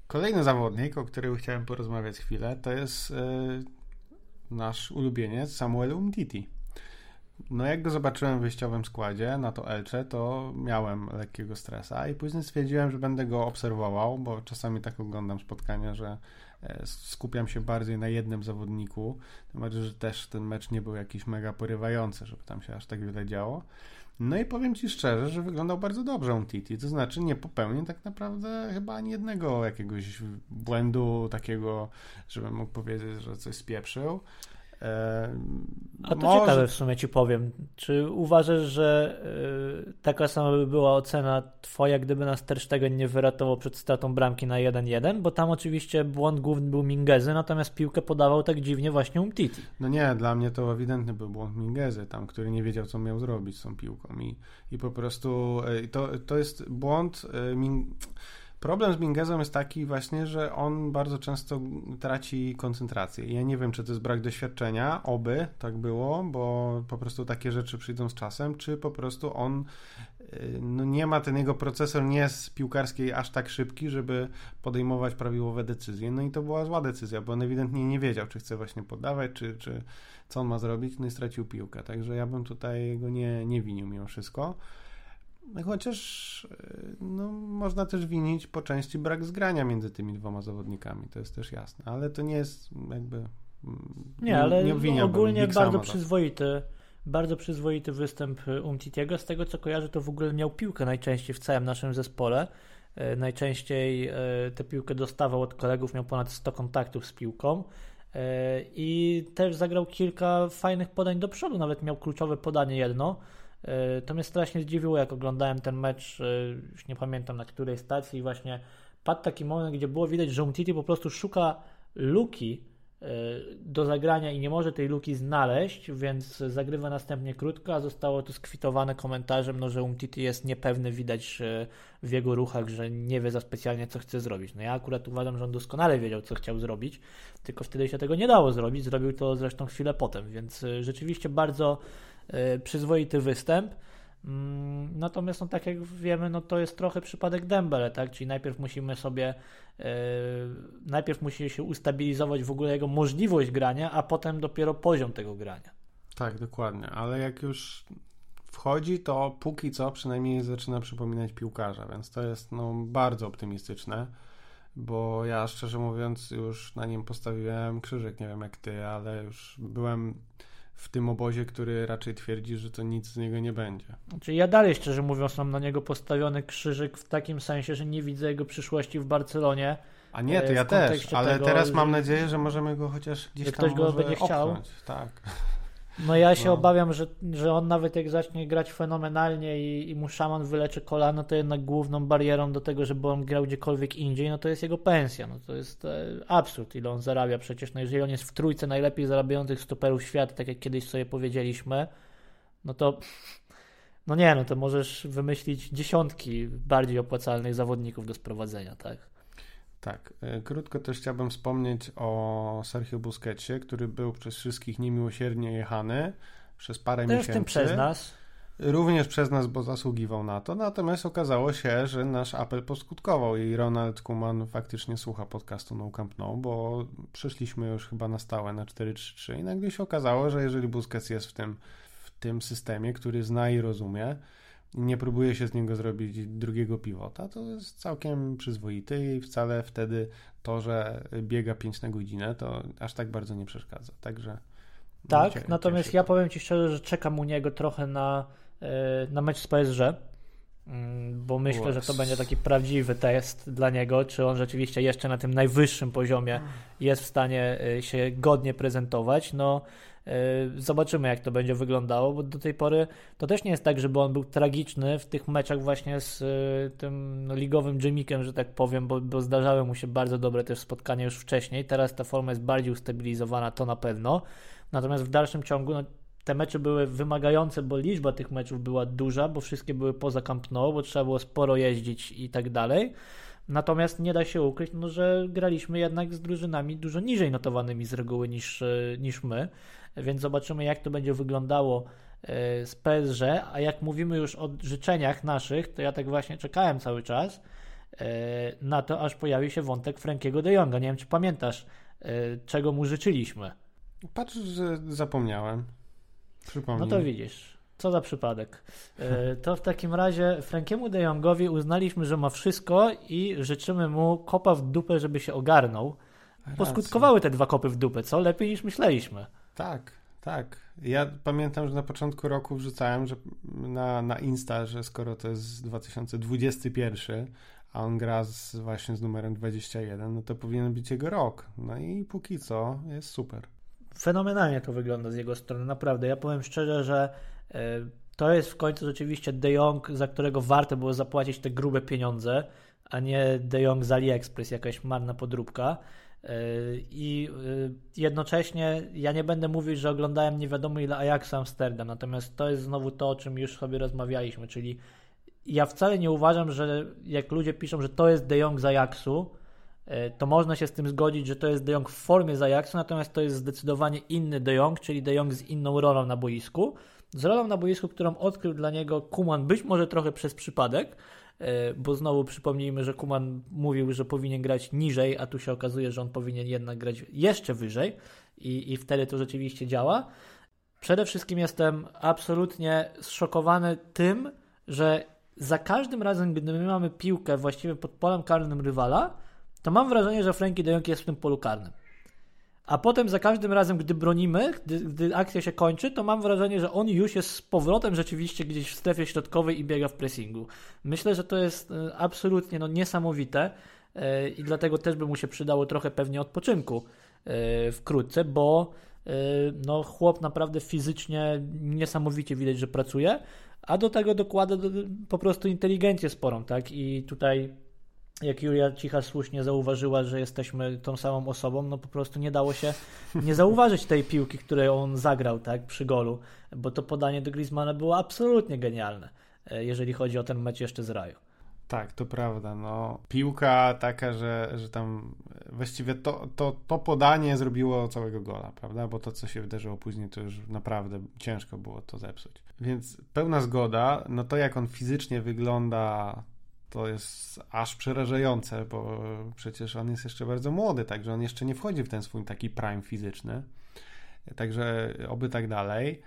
Kolejny zawodnik, o którym chciałem porozmawiać chwilę, to jest e, nasz ulubieniec Samuel Umtiti. No jak go zobaczyłem w wyjściowym składzie na to Elcze, to miałem lekkiego stresa i później stwierdziłem, że będę go obserwował, bo czasami tak oglądam spotkania, że skupiam się bardziej na jednym zawodniku, tym że też ten mecz nie był jakiś mega porywający, żeby tam się aż tak wiele działo. No i powiem Ci szczerze, że wyglądał bardzo dobrze on Titi, to znaczy nie popełnił tak naprawdę chyba ani jednego jakiegoś błędu takiego, żebym mógł powiedzieć, że coś spieprzył. E, A to może... ciekawe w sumie ci powiem. Czy uważasz, że y, taka sama by była ocena twoja, gdyby nas Ter Stegen nie wyratował przed stratą bramki na 1-1? Bo tam oczywiście błąd główny był Mingezy, natomiast piłkę podawał tak dziwnie właśnie Umtiti. No nie, dla mnie to ewidentny był błąd Mingezy, tam, który nie wiedział, co miał zrobić z tą piłką i, i po prostu y, to, to jest błąd y, Min Problem z Mingezem jest taki właśnie, że on bardzo często traci koncentrację. Ja nie wiem, czy to jest brak doświadczenia, oby tak było, bo po prostu takie rzeczy przyjdą z czasem, czy po prostu on y, no nie ma ten jego procesor nie jest piłkarskiej aż tak szybki, żeby podejmować prawidłowe decyzje. No i to była zła decyzja, bo on ewidentnie nie wiedział, czy chce właśnie podawać, czy, czy co on ma zrobić, no i stracił piłkę. Także ja bym tutaj go nie, nie winił mimo wszystko. Chociaż y, no, można też winić po części brak zgrania między tymi dwoma zawodnikami, to jest też jasne, ale to nie jest jakby. Mm, nie, ale nie ogólnie bardzo przyzwoity, bardzo przyzwoity występ Umtitiego. Z tego co kojarzę, to w ogóle miał piłkę najczęściej w całym naszym zespole. E, najczęściej e, tę piłkę dostawał od kolegów, miał ponad 100 kontaktów z piłką. E, I też zagrał kilka fajnych podań do przodu, nawet miał kluczowe podanie jedno E, to mnie strasznie zdziwiło, jak oglądałem ten mecz, e, już nie pamiętam na której stacji, właśnie padł taki moment, gdzie było widać, że Umtiti po prostu szuka luki e, do zagrania i nie może tej luki znaleźć, więc zagrywa następnie krótko, a zostało to skwitowane komentarzem, no, że Umtiti jest niepewny, widać w jego ruchach, że nie wie za specjalnie, co chce zrobić. No ja akurat uważam, że on doskonale wiedział, co chciał zrobić, tylko wtedy się tego nie dało zrobić, zrobił to zresztą chwilę potem, więc rzeczywiście bardzo E, przyzwoity występ. Mm, natomiast, no, tak jak wiemy, no, to jest trochę przypadek Dembele, tak? Czyli najpierw musimy sobie, yy, najpierw musi się ustabilizować w ogóle jego możliwość grania, a potem dopiero poziom tego grania. Tak, dokładnie, ale jak już wchodzi, to póki co przynajmniej zaczyna przypominać piłkarza, więc to jest no, bardzo optymistyczne, bo ja szczerze mówiąc już na nim postawiłem krzyżyk, nie wiem jak ty, ale już byłem w tym obozie, który raczej twierdzi, że to nic z niego nie będzie. Znaczy ja dalej szczerze mówiąc mam na niego postawiony krzyżyk w takim sensie, że nie widzę jego przyszłości w Barcelonie. A nie, to e, ja też, ale tego, teraz mam nadzieję, że możemy go chociaż gdzieś tam ktoś go będzie chciał. Tak. No ja się no. obawiam, że, że on nawet jak zacznie grać fenomenalnie i, i mu szaman wyleczy kolano, to jednak główną barierą do tego, żeby on grał gdziekolwiek indziej, no to jest jego pensja. No to jest e, absurd, ile on zarabia przecież. No jeżeli on jest w trójce najlepiej zarabiających stoperów świata, tak jak kiedyś sobie powiedzieliśmy, no to no nie, no to możesz wymyślić dziesiątki bardziej opłacalnych zawodników do sprowadzenia, tak? Tak, e, krótko też chciałbym wspomnieć o Sergio Busquetsie, który był przez wszystkich niemiłosiernie jechany przez parę też miesięcy. Też tym przez nas. Również przez nas, bo zasługiwał na to. Natomiast okazało się, że nasz apel poskutkował i Ronald Kuman faktycznie słucha podcastu No Camp No, bo przyszliśmy już chyba na stałe na 4-3-3 i nagle się okazało, że jeżeli Busquets jest w tym, w tym systemie, który zna i rozumie, nie próbuje się z niego zrobić drugiego pivota, to jest całkiem przyzwoity i wcale wtedy to, że biega 5 na godzinę, to aż tak bardzo nie przeszkadza. Także. Tak, cie, natomiast ja powiem Ci szczerze, że czekam u niego trochę na, e, na mecz z PSG, mm, bo myślę, że to będzie taki prawdziwy test dla niego, czy on rzeczywiście jeszcze na tym najwyższym poziomie jest w stanie e, się godnie prezentować. No, zobaczymy, jak to będzie wyglądało, bo do tej pory to też nie jest tak, żeby on był tragiczny w tych meczach właśnie z e, tym no, ligowym Jimikiem, że tak powiem, bo, bo zdarzały mu się bardzo dobre też spotkania już wcześniej. Teraz ta forma jest bardziej ustabilizowana, to na pewno. Natomiast w dalszym ciągu no, te mecze były wymagające, bo liczba tych meczów była duża, bo wszystkie były poza Camp Nou, bo trzeba było sporo jeździć i tak dalej. Natomiast nie da się ukryć, no, że graliśmy jednak z drużynami dużo niżej notowanymi z reguły niż, e, niż my więc zobaczymy, jak to będzie wyglądało e, z PSG. A jak mówimy już o życzeniach naszych, to ja tak właśnie czekałem cały czas e, na to, aż pojawi się wątek Frankiego de Jonga. Nie wiem, czy pamiętasz, czego mu życzyliśmy. Patrz, że zapomniałem. Przypomnij. No to widzisz. Co za przypadek. To w takim razie Frankiemu de Jongowi uznaliśmy, że ma wszystko i życzymy mu kopa w dupę, żeby się ogarnął. Poskutkowały te dwa kopy w dupę, co? Lepiej niż myśleliśmy. Tak, tak. Ja pamiętam, że na początku roku wrzucałem że na, na Insta, że skoro to jest 2021, a on gra z, właśnie z numerem 21, no to powinien być jego rok. No i póki co jest super. fenomenalnie to wygląda z jego strony, naprawdę. Ja powiem szczerze, że e, to jest w końcu rzeczywiście De Jong, za którego warto było zapłacić te grube pieniądze, a nie De Jong z AliExpress, jakaś marna podróbka. E, I jednocześnie ja nie będę mówił, że oglądałem nie wiadomo ile Ajaxu Amsterdam, natomiast to jest znowu to, o czym już sobie rozmawialiśmy, czyli ja wcale nie uważam, że jak ludzie piszą, że to jest De Jong z Ajaxu, e, to można się z tym zgodzić, że to jest De Jong w formie z Ajaxu, natomiast to jest zdecydowanie inny De Jong, czyli De Jong z inną rolą na boisku. Z rolą na boisku, którą odkrył dla niego Kuman, być może trochę przez przypadek, e, bo znowu przypomnijmy, że Kuman mówił, że powinien grać niżej, a tu się okazuje, że on powinien jednak grać jeszcze wyżej i, i wtedy to rzeczywiście działa. Przede wszystkim jestem absolutnie zszokowany tym, że za każdym razem, gdy my mamy piłkę właściwie pod polem karnym rywala, to mam wrażenie, że Frankie de Jong jest w tym polu karnym. A potem za każdym razem, gdy bronimy, gdy, gdy, akcja się kończy, to mam wrażenie, że on już jest z powrotem rzeczywiście gdzieś w strefie środkowej i biega w pressingu. Myślę, że to jest e, absolutnie no, niesamowite e, i dlatego też by mu się przydało trochę pewnie odpoczynku e, wkrótce, bo no, chłop naprawdę fizycznie niesamowicie widać, że pracuje, a do tego dokłada po prostu inteligencję sporą, tak? I tutaj jak Julia Cicha słusznie zauważyła, że jesteśmy tą samą osobą, no po prostu nie dało się nie zauważyć tej piłki, której on zagrał, tak, przy golu, bo to podanie do Griezmana było absolutnie genialne, e, jeżeli chodzi o ten mecz jeszcze z Raju. Tak, to prawda. No, piłka taka, że, że tam właściwie to, to, to podanie zrobiło całego gola, prawda? Bo to, co się wydarzyło później, to już naprawdę ciężko było to zepsuć. Więc pełna zgoda. No to, jak on fizycznie wygląda, to jest aż przerażające, bo przecież on jest jeszcze bardzo młody, także on jeszcze nie wchodzi w ten swój taki prime fizyczny. Także oby tak dalej.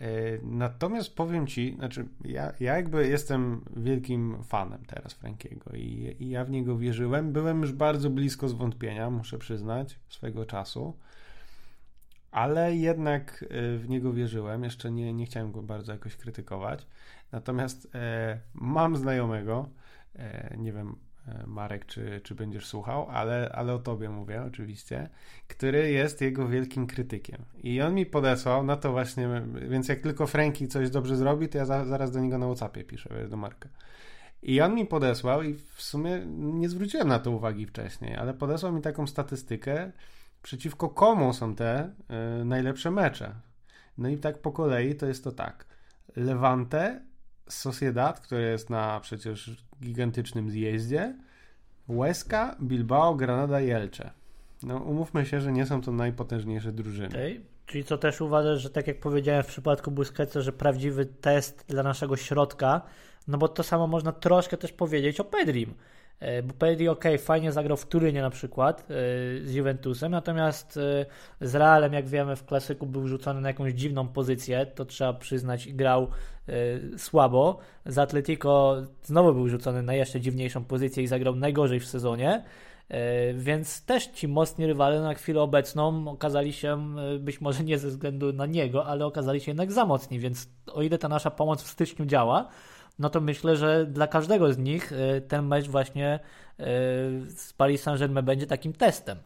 E, natomiast powiem ci, znaczy ja, ja jakby jestem wielkim fanem teraz Frankiego i, i, ja w niego wierzyłem. Byłem już bardzo blisko zwątpienia, muszę przyznać, swego czasu, ale jednak e, w niego wierzyłem. Jeszcze nie, nie chciałem go bardzo jakoś krytykować. Natomiast e, mam znajomego, nie wiem, E, Marek, czy, czy będziesz słuchał, ale, ale o tobie mówię oczywiście, który jest jego wielkim krytykiem. I on mi podesłał na to właśnie, więc jak tylko Franki coś dobrze zrobi, to ja za, zaraz do niego na Whatsappie piszę, wiesz, do Marka. I on mi podesłał i w sumie nie zwróciłem na to uwagi wcześniej, ale podesłał mi taką statystykę, przeciwko komu są te y, najlepsze mecze. No i tak po kolei to jest to tak. Levante Sociedad, który jest na przecież gigantycznym zjeździe, Huesca, Bilbao, Granada i Elche. No umówmy się, że nie są to najpotężniejsze drużyny. Okay. Czyli co też uważasz, że tak jak powiedziałem w przypadku Busquetsa, że prawdziwy test dla naszego środka, no bo to samo można troszkę też powiedzieć o Pedrim. E, bo Pedri ok, fajnie zagrał w Turynie na przykład e, z Juventusem, natomiast e, z Realem, jak wiemy, w klasyku był rzucony na jakąś dziwną pozycję, to trzeba przyznać, grał słabo. Z Atletico znowu był rzucony na jeszcze dziwniejszą pozycję i zagrał najgorzej w sezonie. Więc też ci mocni rywale na chwilę obecną okazali się, być może nie ze względu na niego, ale okazali się jednak za mocni. Więc o ile ta nasza pomoc w styczniu działa, no to myślę, że dla każdego z nich ten mecz właśnie z Paris Saint-Germain będzie takim testem.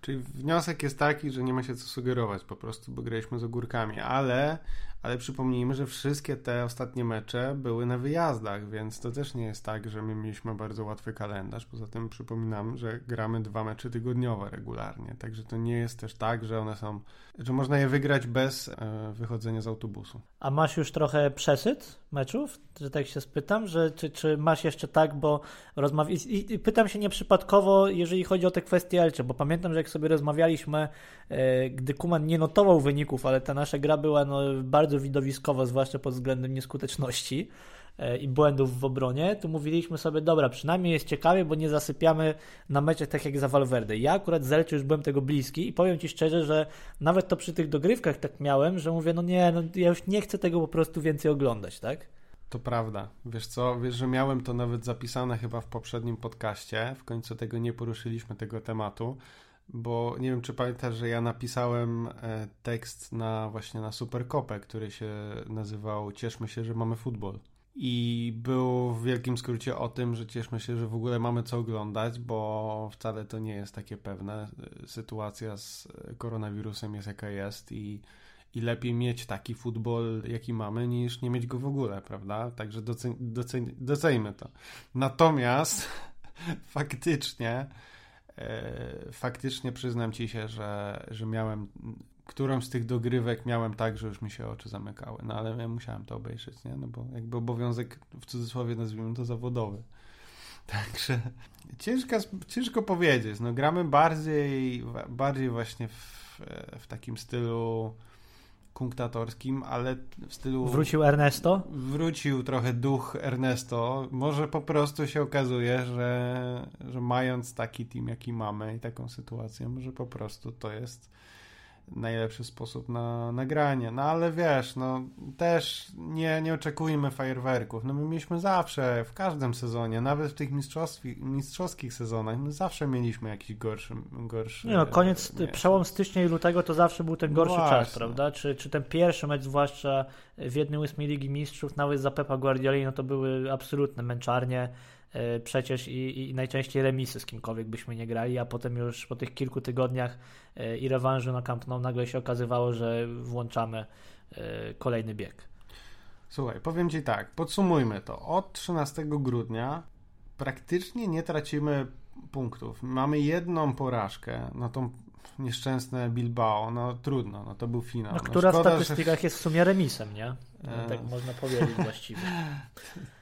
Czyli wniosek jest taki, że nie ma się co sugerować po prostu, bo graliśmy z ogórkami, ale ale przypomnijmy, że wszystkie te ostatnie mecze były na wyjazdach, więc to też nie jest tak, że my mieliśmy bardzo łatwy kalendarz. Poza tym przypominam, że gramy dwa mecze tygodniowe regularnie, także to nie jest też tak, że one są, że można je wygrać bez e, wychodzenia z autobusu. A masz już trochę przesyt meczów? Że tak się spytam, że czy, czy masz jeszcze tak, bo rozmawiam i, i, pytam się nieprzypadkowo, jeżeli chodzi o te kwestie Elcze, bo pamiętam, że jak sobie rozmawialiśmy, e, gdy Kuman nie notował wyników, ale ta nasza gra była no, bardzo bardzo widowiskowo, zwłaszcza pod względem nieskuteczności e, i błędów w obronie, to mówiliśmy sobie, dobra, przynajmniej jest ciekawie, bo nie zasypiamy na meczach tak jak za Valverde. Ja akurat z Elche już byłem tego bliski i powiem Ci szczerze, że nawet to przy tych dogrywkach tak miałem, że mówię, no nie, no ja już nie chcę tego po prostu więcej oglądać, tak? To prawda. Wiesz co, wiesz, że miałem to nawet zapisane chyba w poprzednim podcaście. W końcu tego nie poruszyliśmy, tego tematu bo nie wiem, czy pamiętasz, że ja napisałem e, tekst na właśnie na Superkopę, który się nazywał Cieszmy się, że mamy futbol. i był w wielkim skrócie o tym, że cieszmy się, że w ogóle mamy co oglądać, bo wcale to nie jest takie pewne. Sytuacja z koronawirusem jest jaka jest i, i lepiej mieć taki futbol, jaki mamy, niż nie mieć go w ogóle, prawda? Także docen, docen, docenimy to. Natomiast (laughs) faktycznie, e, faktycznie przyznam ci się, że, że miałem którąś z tych dogrywek miałem tak, że już mi się oczy zamykały, no ale ja musiałem to obejrzeć, nie? No bo jakby obowiązek w cudzysłowie nazwijmy to zawodowy. (laughs) Także ciężko, ciężko powiedzieć. No gramy bardziej, bardziej właśnie w, w takim stylu kunktatorskim, ale w stylu... Wrócił Ernesto? Wrócił trochę duch Ernesto. Może po prostu się okazuje, że, że mając taki team, jaki mamy i taką sytuację, może po prostu to jest najlepszy sposób na nagranie. No ale wiesz, no też nie, nie oczekujmy fajerwerków. No my mieliśmy zawsze, w każdym sezonie, nawet w tych mistrzowskich, mistrzowskich sezonach, my zawsze mieliśmy jakiś gorszy... gorszy nie no, koniec, nie, przełom stycznia i lutego to zawsze był ten gorszy no czas, prawda? Czy, czy ten pierwszy mecz, zwłaszcza w jednej ósmej Ligi Mistrzów, nawet za Pepa Guardioli, no to były absolutne męczarnie. E, przecież i, i, najczęściej remisy z kimkolwiek byśmy nie grali, a potem już po tych kilku tygodniach e, i rewanżu na Camp Nou nagle się okazywało, że włączamy e, kolejny bieg. Słuchaj, powiem Ci tak, podsumujmy to. Od 13 grudnia praktycznie nie tracimy punktów. Mamy jedną porażkę, no tą nieszczęsne Bilbao, no trudno, no to był finał. No, która no, szkoda, w statystykach że... jest w sumie remisem, nie? No, tak można powiedzieć właściwie. (laughs)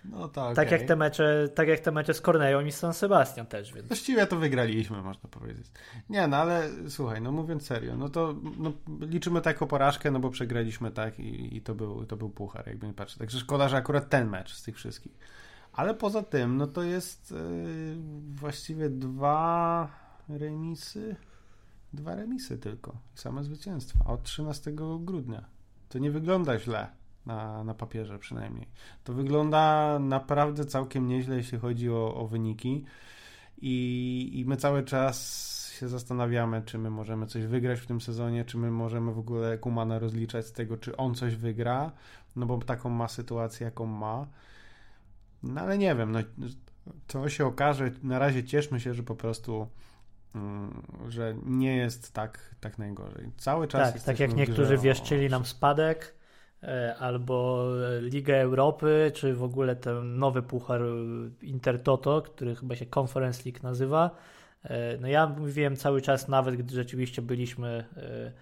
No tak. Tak, jak te mecze, tak jak te mecze z Corneją i z San Sebastian też, więc. Właściwie to wygraliśmy, można powiedzieć. Nie, no ale słuchaj, no mówiąc serio, no to no, liczymy tak o porażkę, no bo przegraliśmy tak i, i to, był, to był puchar, jakby nie patrzę. Także szkoda, że akurat ten mecz z tych wszystkich. Ale poza tym, no to jest yy, właściwie dwa remisy Dwa remisy tylko same zwycięstwa od 13 grudnia. To nie wygląda źle na, na papierze przynajmniej. To wygląda naprawdę całkiem nieźle, jeśli chodzi o, o wyniki. I, I my cały czas się zastanawiamy, czy my możemy coś wygrać w tym sezonie, czy my możemy w ogóle Kumana rozliczać z tego, czy on coś wygra, no bo taką ma sytuację, jaką ma. No ale nie wiem, no, to się okaże. Na razie cieszmy się, że po prostu Mm, że nie jest tak, tak najgorzej. Cały czas Tak, tak jak niektórzy wieszczyli nam spadek, albo Ligę Europy, czy w ogóle ten nowy puchar Intertoto, który chyba się Conference League nazywa. E, no ja mówiłem cały czas, nawet gdy rzeczywiście byliśmy e,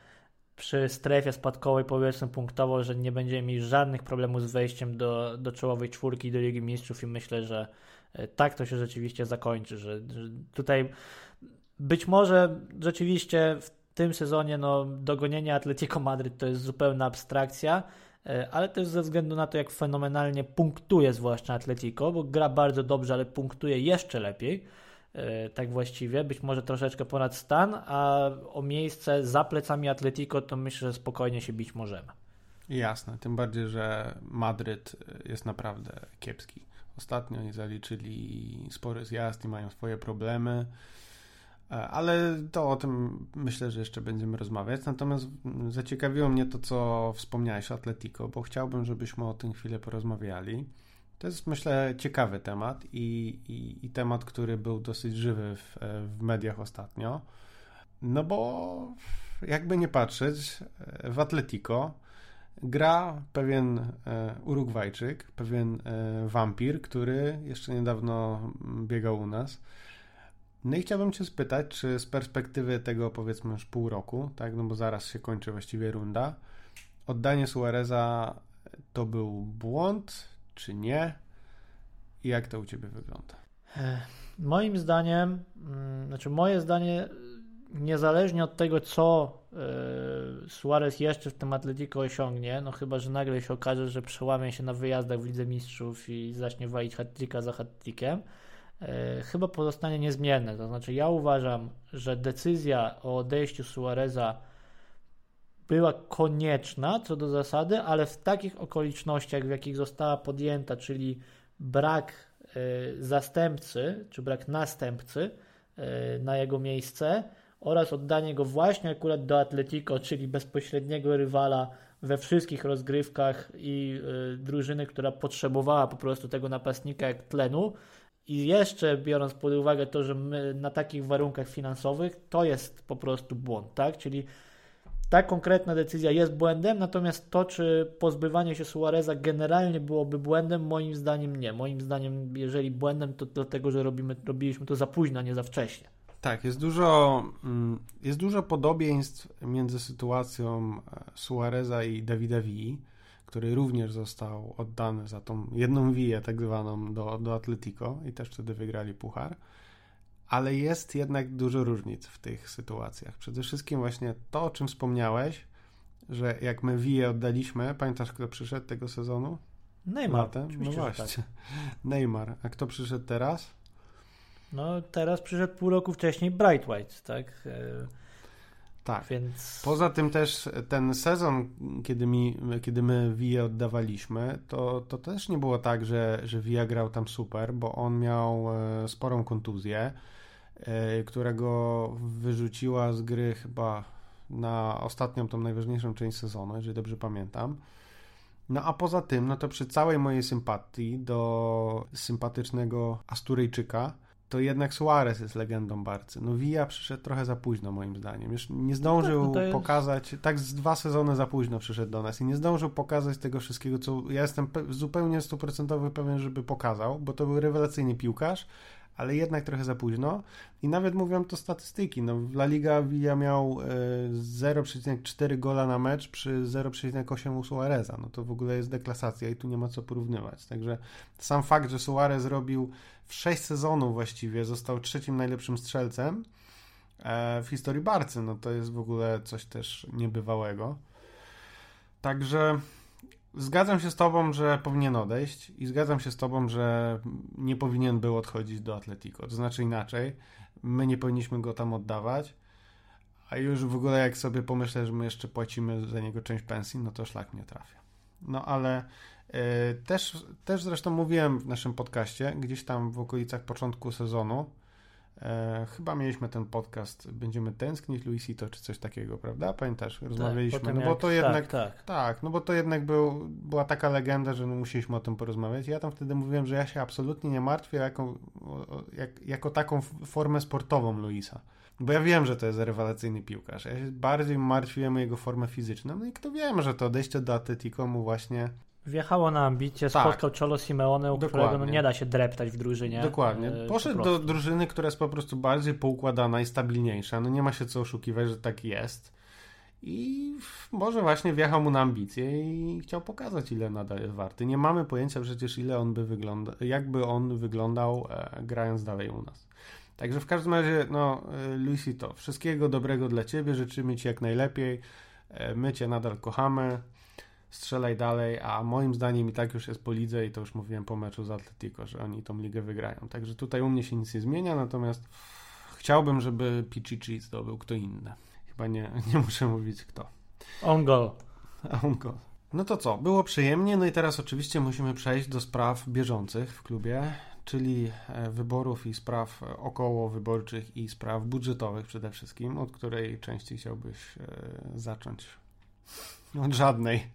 przy strefie spadkowej, powiedzmy punktowo, że nie będziemy mieli żadnych problemów z wejściem do, do czołowej czwórki do Ligi Mistrzów i myślę, że tak to się rzeczywiście zakończy, że, że tutaj być może rzeczywiście w tym sezonie no, dogonienie Atletico Madryt to jest zupełna abstrakcja, e, ale też ze względu na to, jak fenomenalnie punktuje zwłaszcza Atletico, bo gra bardzo dobrze, ale punktuje jeszcze lepiej, e, tak właściwie, być może troszeczkę ponad stan, a o miejsce za plecami Atletico to myślę, że spokojnie się bić możemy. Jasne, tym bardziej, że Madryt jest naprawdę kiepski. Ostatnio oni zaliczyli spory zjazd i mają swoje problemy. E, ale to o tym myślę, że jeszcze będziemy rozmawiać. Natomiast zaciekawiło mnie to, co wspomniałeś o Atletico, bo chciałbym, żebyśmy o tym chwilę porozmawiali. To jest, myślę, ciekawy temat i, i, i temat, który był dosyć żywy w, w mediach ostatnio. No bo jakby nie patrzeć, w Atletico gra pewien e, Urugwajczyk, pewien e, wampir, który jeszcze niedawno biegał u nas no i chciałbym Cię spytać, czy z perspektywy tego powiedzmy już pół roku, tak, no bo zaraz się kończy właściwie runda, oddanie Suareza to był błąd, czy nie? I jak to u Ciebie wygląda? Moim zdaniem, mm, znaczy moje zdanie, niezależnie od tego, co e, Suarez jeszcze w tym Atletico osiągnie, no chyba, że nagle się okaże, że przełamie się na wyjazdach w Lidze Mistrzów i zacznie walić hat za hat chyba pozostanie niezmienne. To znaczy, ja uważam, że decyzja o odejściu Suareza była konieczna co do zasady, ale w takich okolicznościach, w jakich została podjęta, czyli brak e, zastępcy, czy brak następcy e, na jego miejsce oraz oddanie go właśnie akurat do Atletico, czyli bezpośredniego rywala we wszystkich rozgrywkach i drużyny, która potrzebowała po prostu tego napastnika jak tlenu. I jeszcze biorąc pod uwagę to, że my na takich warunkach finansowych, to jest po prostu błąd, tak? Czyli ta konkretna decyzja jest błędem, natomiast to, czy pozbywanie się Suareza generalnie byłoby błędem, moim zdaniem nie. Moim zdaniem, jeżeli błędem, to dlatego, że robimy, robiliśmy to za późno, a nie za wcześnie. Tak, jest dużo, mm, jest dużo podobieństw między sytuacją e, Suareza i Davida Villa, który również został oddany za tą jedną wiję tak zwaną do, do Atletico i też wtedy wygrali puchar. Ale jest jednak dużo różnic w tych sytuacjach. Przede wszystkim właśnie to, o czym wspomniałeś, że jak my wiję oddaliśmy, pamiętasz kto przyszedł tego sezonu? Neymar. Latem? No właśnie. Tak. Neymar. A kto przyszedł teraz? No teraz przyszedł pół roku wcześniej Bright White, tak? Tak. Więc... Poza tym też ten sezon, kiedy, mi, kiedy my Via oddawaliśmy, to, to też nie było tak, że, że Via grał tam super, bo on miał e, sporą kontuzję, e, którego wyrzuciła z gry chyba na ostatnią, tą najważniejszą część sezonu, jeżeli dobrze pamiętam. No a poza tym, no to przy całej mojej sympatii do sympatycznego Asturyjczyka, to jednak Suarez jest legendą Barcy. No Villa przyszedł trochę za późno moim zdaniem. Już nie zdążył no tak, no pokazać, tak z dwa sezony za późno przyszedł do nas i nie zdążył pokazać tego wszystkiego, co ja jestem pe zupełnie stuprocentowy pewien, żeby pokazał, bo to był rewelacyjny piłkarz, ale jednak trochę za późno. I nawet mówią to statystyki. No, La Liga Villa miał e, 0,4 gola na mecz przy 0,8 u Suareza. No to w ogóle jest deklasacja i tu nie ma co porównywać. Także sam fakt, że Suarez robił w 6 sezonów właściwie, został trzecim najlepszym strzelcem e, w historii Barcy, no to jest w ogóle coś też niebywałego. Także Zgadzam się z Tobą, że powinien odejść i zgadzam się z Tobą, że nie powinien był odchodzić do Atletico. To znaczy inaczej, my nie powinniśmy go tam oddawać, a już w ogóle jak sobie pomyślę, że my jeszcze płacimy za niego część pensji, no to szlak nie trafia. No ale też, też zresztą mówiłem w naszym podcaście, gdzieś tam w okolicach początku sezonu, E, chyba mieliśmy ten podcast Będziemy tęsknić Luisito czy coś takiego, prawda? Pamiętasz? Tak, Rozmawialiśmy. Tak, no bo to jak, jednak tak, tak. tak, no bo to jednak był, była taka legenda, że no musieliśmy o tym porozmawiać. Ja tam wtedy mówiłem, że ja się absolutnie nie martwię jako, jak, jako taką formę sportową Luisa. Bo ja wiem, że to jest rewelacyjny piłkarz. Ja się bardziej martwiłem o jego formę fizyczną. No i kto wie, że to odejście do Atletico mu właśnie Wjechało na ambicje, tak. spotkał Cholo Simeone, u Dokładnie. którego no nie da się dreptać w drużynie. Dokładnie. E, Poszedł po do drużyny, która jest po prostu bardziej poukładana i stabilniejsza. No nie ma się co oszukiwać, że tak jest. I może właśnie wjechał mu na ambicje i chciał pokazać, ile nadal jest warty. Nie mamy pojęcia przecież, ile on by wyglądał, jakby on wyglądał e, grając dalej u nas. Także w każdym razie, no, e, Luisito, wszystkiego dobrego dla Ciebie, życzymy Ci jak najlepiej. E, my Cię nadal kochamy strzelaj dalej, a moim zdaniem i tak już jest po lidze i to już mówiłem po meczu z Atletico, że oni tą ligę wygrają. Także tutaj u mnie się nic nie zmienia, natomiast chciałbym, żeby Pichichi zdobył kto inny. Chyba nie, (laughs) nie muszę mówić kto. On goal. On goal. No to co, było przyjemnie, no i teraz oczywiście musimy przejść do spraw bieżących w klubie, czyli e, wyborów i spraw około wyborczych i spraw budżetowych przede wszystkim, od której części chciałbyś e, zacząć? Od żadnej.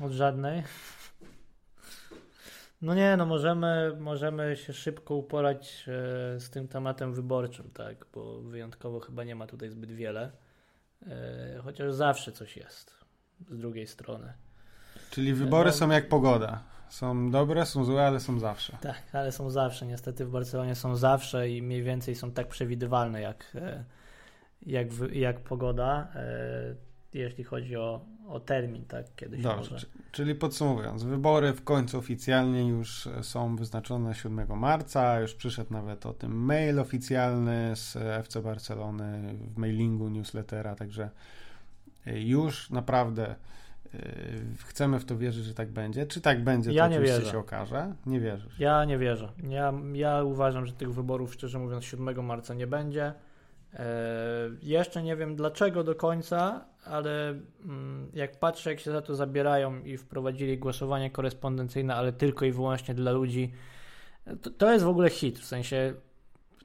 Od żadnej. No nie, no możemy, możemy się szybko uporać e, z tym tematem wyborczym, tak, bo wyjątkowo chyba nie ma tutaj zbyt wiele. E, chociaż zawsze coś jest z drugiej strony. Czyli wybory no, są jak pogoda. Są dobre, są złe, ale są zawsze. Tak, ale są zawsze. Niestety w Barcelonie są zawsze i mniej więcej są tak przewidywalne jak, e, jak, jak pogoda jeśli chodzi o, o termin, tak, kiedyś Dobrze, może. czyli podsumowując, wybory w końcu oficjalnie już są wyznaczone 7 marca, już przyszedł nawet o tym mail oficjalny z FC Barcelony w mailingu newslettera, także już naprawdę y, chcemy w to wierzyć, że tak będzie. Czy tak będzie, ja to nie wierzę. się okaże. Nie wierzysz? Ja nie wierzę. Ja, ja uważam, że tych wyborów, szczerze mówiąc, 7 marca nie będzie. E, jeszcze nie wiem dlaczego do końca, ale mm, jak patrzę, jak się za to zabierają i wprowadzili głosowanie korespondencyjne, ale tylko i wyłącznie dla ludzi, to, to jest w ogóle hit. W sensie,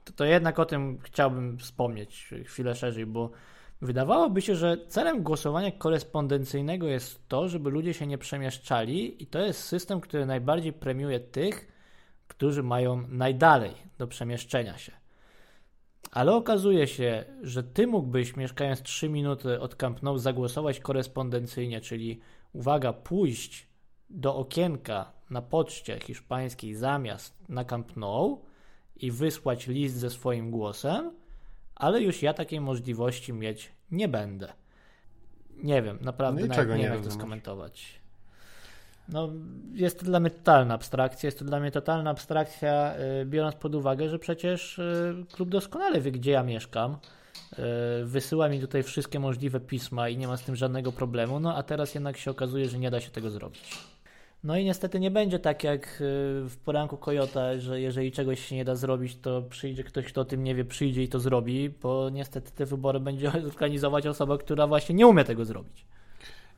to, to, jednak o tym chciałbym wspomnieć chwilę szerzej, bo Wydawałoby się, że celem głosowania korespondencyjnego jest to, żeby ludzie się nie przemieszczali, i to jest system, który najbardziej premiuje tych, którzy mają najdalej do przemieszczenia się. Ale okazuje się, że ty mógłbyś, mieszkając 3 minuty od Camp Nou, zagłosować korespondencyjnie, czyli uwaga, pójść do okienka na poczcie hiszpańskiej zamiast na Camp Nou i wysłać list ze swoim głosem, ale już ja takiej możliwości mieć nie będę. Nie wiem, naprawdę No nie nie wiem, jak to skomentować. No, jest to dla mnie totalna abstrakcja. Jest to dla mnie totalna abstrakcja, y, biorąc pod uwagę, że przecież y, klub doskonale wie, gdzie ja mieszkam. Y, Wysyła mi tutaj wszystkie możliwe pisma i nie ma z tym żadnego problemu. No a teraz jednak się okazuje, że nie da się tego zrobić. No i niestety nie będzie tak jak w poranku Kojota, że jeżeli czegoś się nie da zrobić, to przyjdzie ktoś, kto o tym nie wie, przyjdzie i to zrobi, bo niestety te wybory będzie (laughs) organizować osoba, która właśnie nie umie tego zrobić.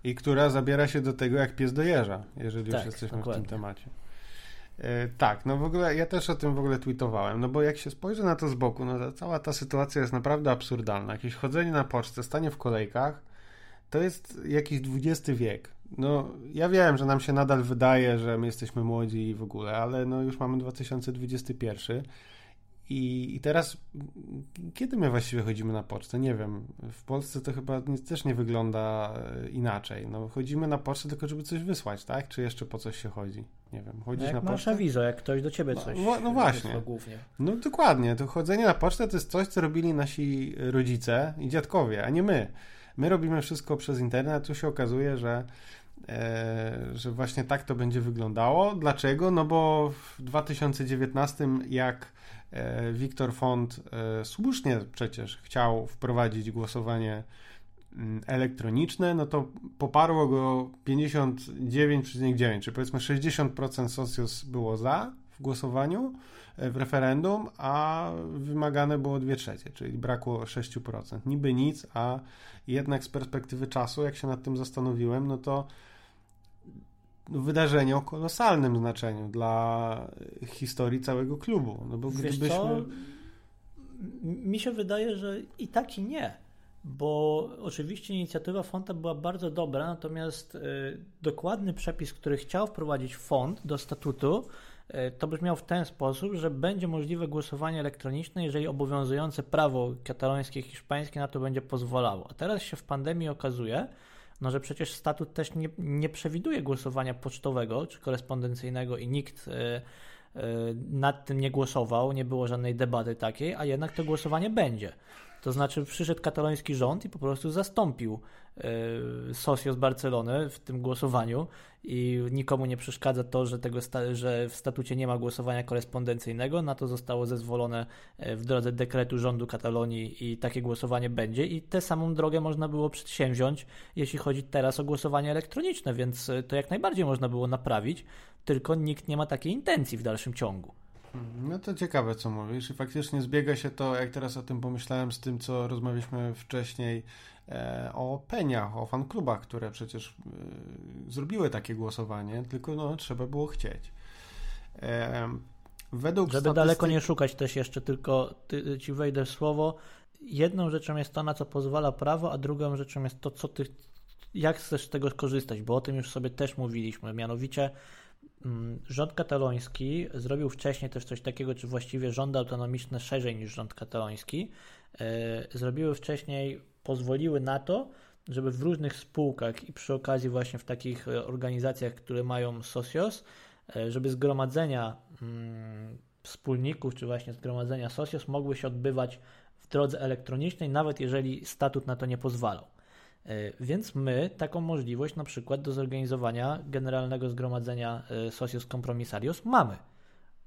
I która zabiera się do tego jak pies do jeża, jeżeli już Tak, jesteśmy dokładnie. w tym temacie. E, tak, no w ogóle ja też o tym w ogóle tweetowałem, no bo jak się spojrzy na to z boku, no to cała ta sytuacja jest naprawdę absurdalna. Jakieś chodzenie na pocztę, stanie w kolejkach, to jest jakiś XX wiek. No, ja wiem, że nam się nadal wydaje, że my jesteśmy młodzi i w ogóle, ale no już mamy 2021 i, i teraz kiedy my właściwie chodzimy na pocztę? Nie wiem. W Polsce to chyba też nie wygląda e, inaczej. No, chodzimy na pocztę tylko, żeby coś wysłać, tak? Czy jeszcze po coś się chodzi? Nie wiem. No Chodzisz jak na masz pocztę? awizo, jak ktoś do ciebie No, coś no, no właśnie. No dokładnie, to chodzenie na pocztę to jest coś, co robili nasi rodzice i dziadkowie, a nie my. My robimy wszystko przez internet, tu się okazuje, że, e, że właśnie tak to będzie wyglądało. Dlaczego? No bo w 2019, jak Wiktor Font e, słusznie przecież chciał wprowadzić głosowanie mm, elektroniczne, no to poparło go 59,9, czy powiedzmy 60% socjus było za w głosowaniu, e, w referendum, a wymagane było 2 trzecie, czyli brakło 6%. Niby nic, a jednak z perspektywy czasu, jak się nad tym zastanowiłem, no to wydarzenie o kolosalnym znaczeniu dla historii całego klubu. No bo Wiesz gdybyśmy... co? Mi się wydaje, że i tak i nie. Bo oczywiście inicjatywa Fonta była bardzo dobra, natomiast y, dokładny przepis, który chciał wprowadzić Font do statutu, y, to brzmiał w ten sposób, że będzie możliwe głosowanie elektroniczne, jeżeli obowiązujące prawo katalońskie i hiszpańskie na to będzie pozwalało. A teraz się w pandemii okazuje, no, że przecież statut też nie, nie przewiduje głosowania pocztowego czy korespondencyjnego i nikt y, y, nad tym nie głosował, nie było żadnej debaty takiej, a jednak to głosowanie będzie. To znaczy przyszedł kataloński rząd i po prostu zastąpił y, Socio z Barcelony w tym głosowaniu i nikomu nie przeszkadza to, że, tego że w statucie nie ma głosowania korespondencyjnego. Na to zostało zezwolone e, w drodze dekretu rządu Katalonii i takie głosowanie będzie i tę samą drogę można było przedsięwziąć, jeśli chodzi teraz o głosowanie elektroniczne, więc e, to jak najbardziej można było naprawić, tylko nikt nie ma takiej intencji w dalszym ciągu. No to ciekawe, co mówisz. I faktycznie zbiega się to, jak teraz o tym pomyślałem, z tym, co rozmawialiśmy wcześniej e, o peniach, o fanklubach, które przecież e, zrobiły takie głosowanie, tylko no, trzeba było chcieć. E, według Żeby statystyk- daleko nie szukać też jeszcze tylko ty, ci wejdę w słowo. Jedną rzeczą jest to, na co pozwala prawo, a drugą rzeczą jest to, co ty, jak chcesz z tego skorzystać, bo o tym już sobie też mówiliśmy. Mianowicie rząd kataloński zrobił wcześniej też coś takiego, czy właściwie rządy autonomiczne szerzej niż rząd kataloński, e, zrobiły wcześniej, pozwoliły na to, żeby w różnych spółkach i przy okazji właśnie w takich e, organizacjach, które mają socios, e, żeby zgromadzenia mm, wspólników, czy właśnie zgromadzenia socios mogły się odbywać w drodze elektronicznej, nawet jeżeli statut na to nie pozwalał. E, Więc my taką możliwość na przykład do zorganizowania generalnego zgromadzenia e, Socios Compromisarios mamy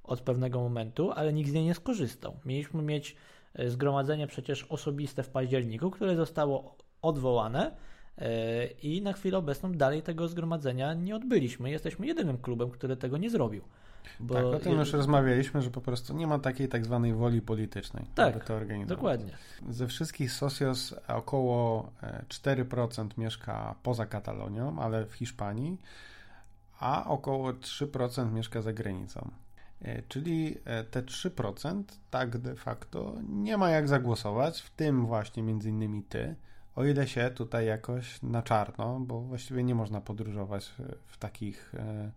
od pewnego momentu, ale nikt z niej nie skorzystał. Mieliśmy mieć e, zgromadzenie przecież osobiste w październiku, które zostało odwołane i na chwilę obecną dalej tego zgromadzenia nie odbyliśmy. Jesteśmy jedynym klubem, który tego nie zrobił. Bo Tak, o tym już rozmawialiśmy, że po prostu nie ma takiej tak zwanej woli politycznej, Tak, żeby to organizować. Dokładnie. Ze wszystkich socios około e, 4% mieszka poza Katalonią, ale w Hiszpanii, a około 3% mieszka za granicą. E, Czyli e, te 3% tak de facto nie ma jak zagłosować, w tym właśnie między innymi ty, o ile się tutaj jakoś na czarno, bo właściwie nie można podróżować w takich e,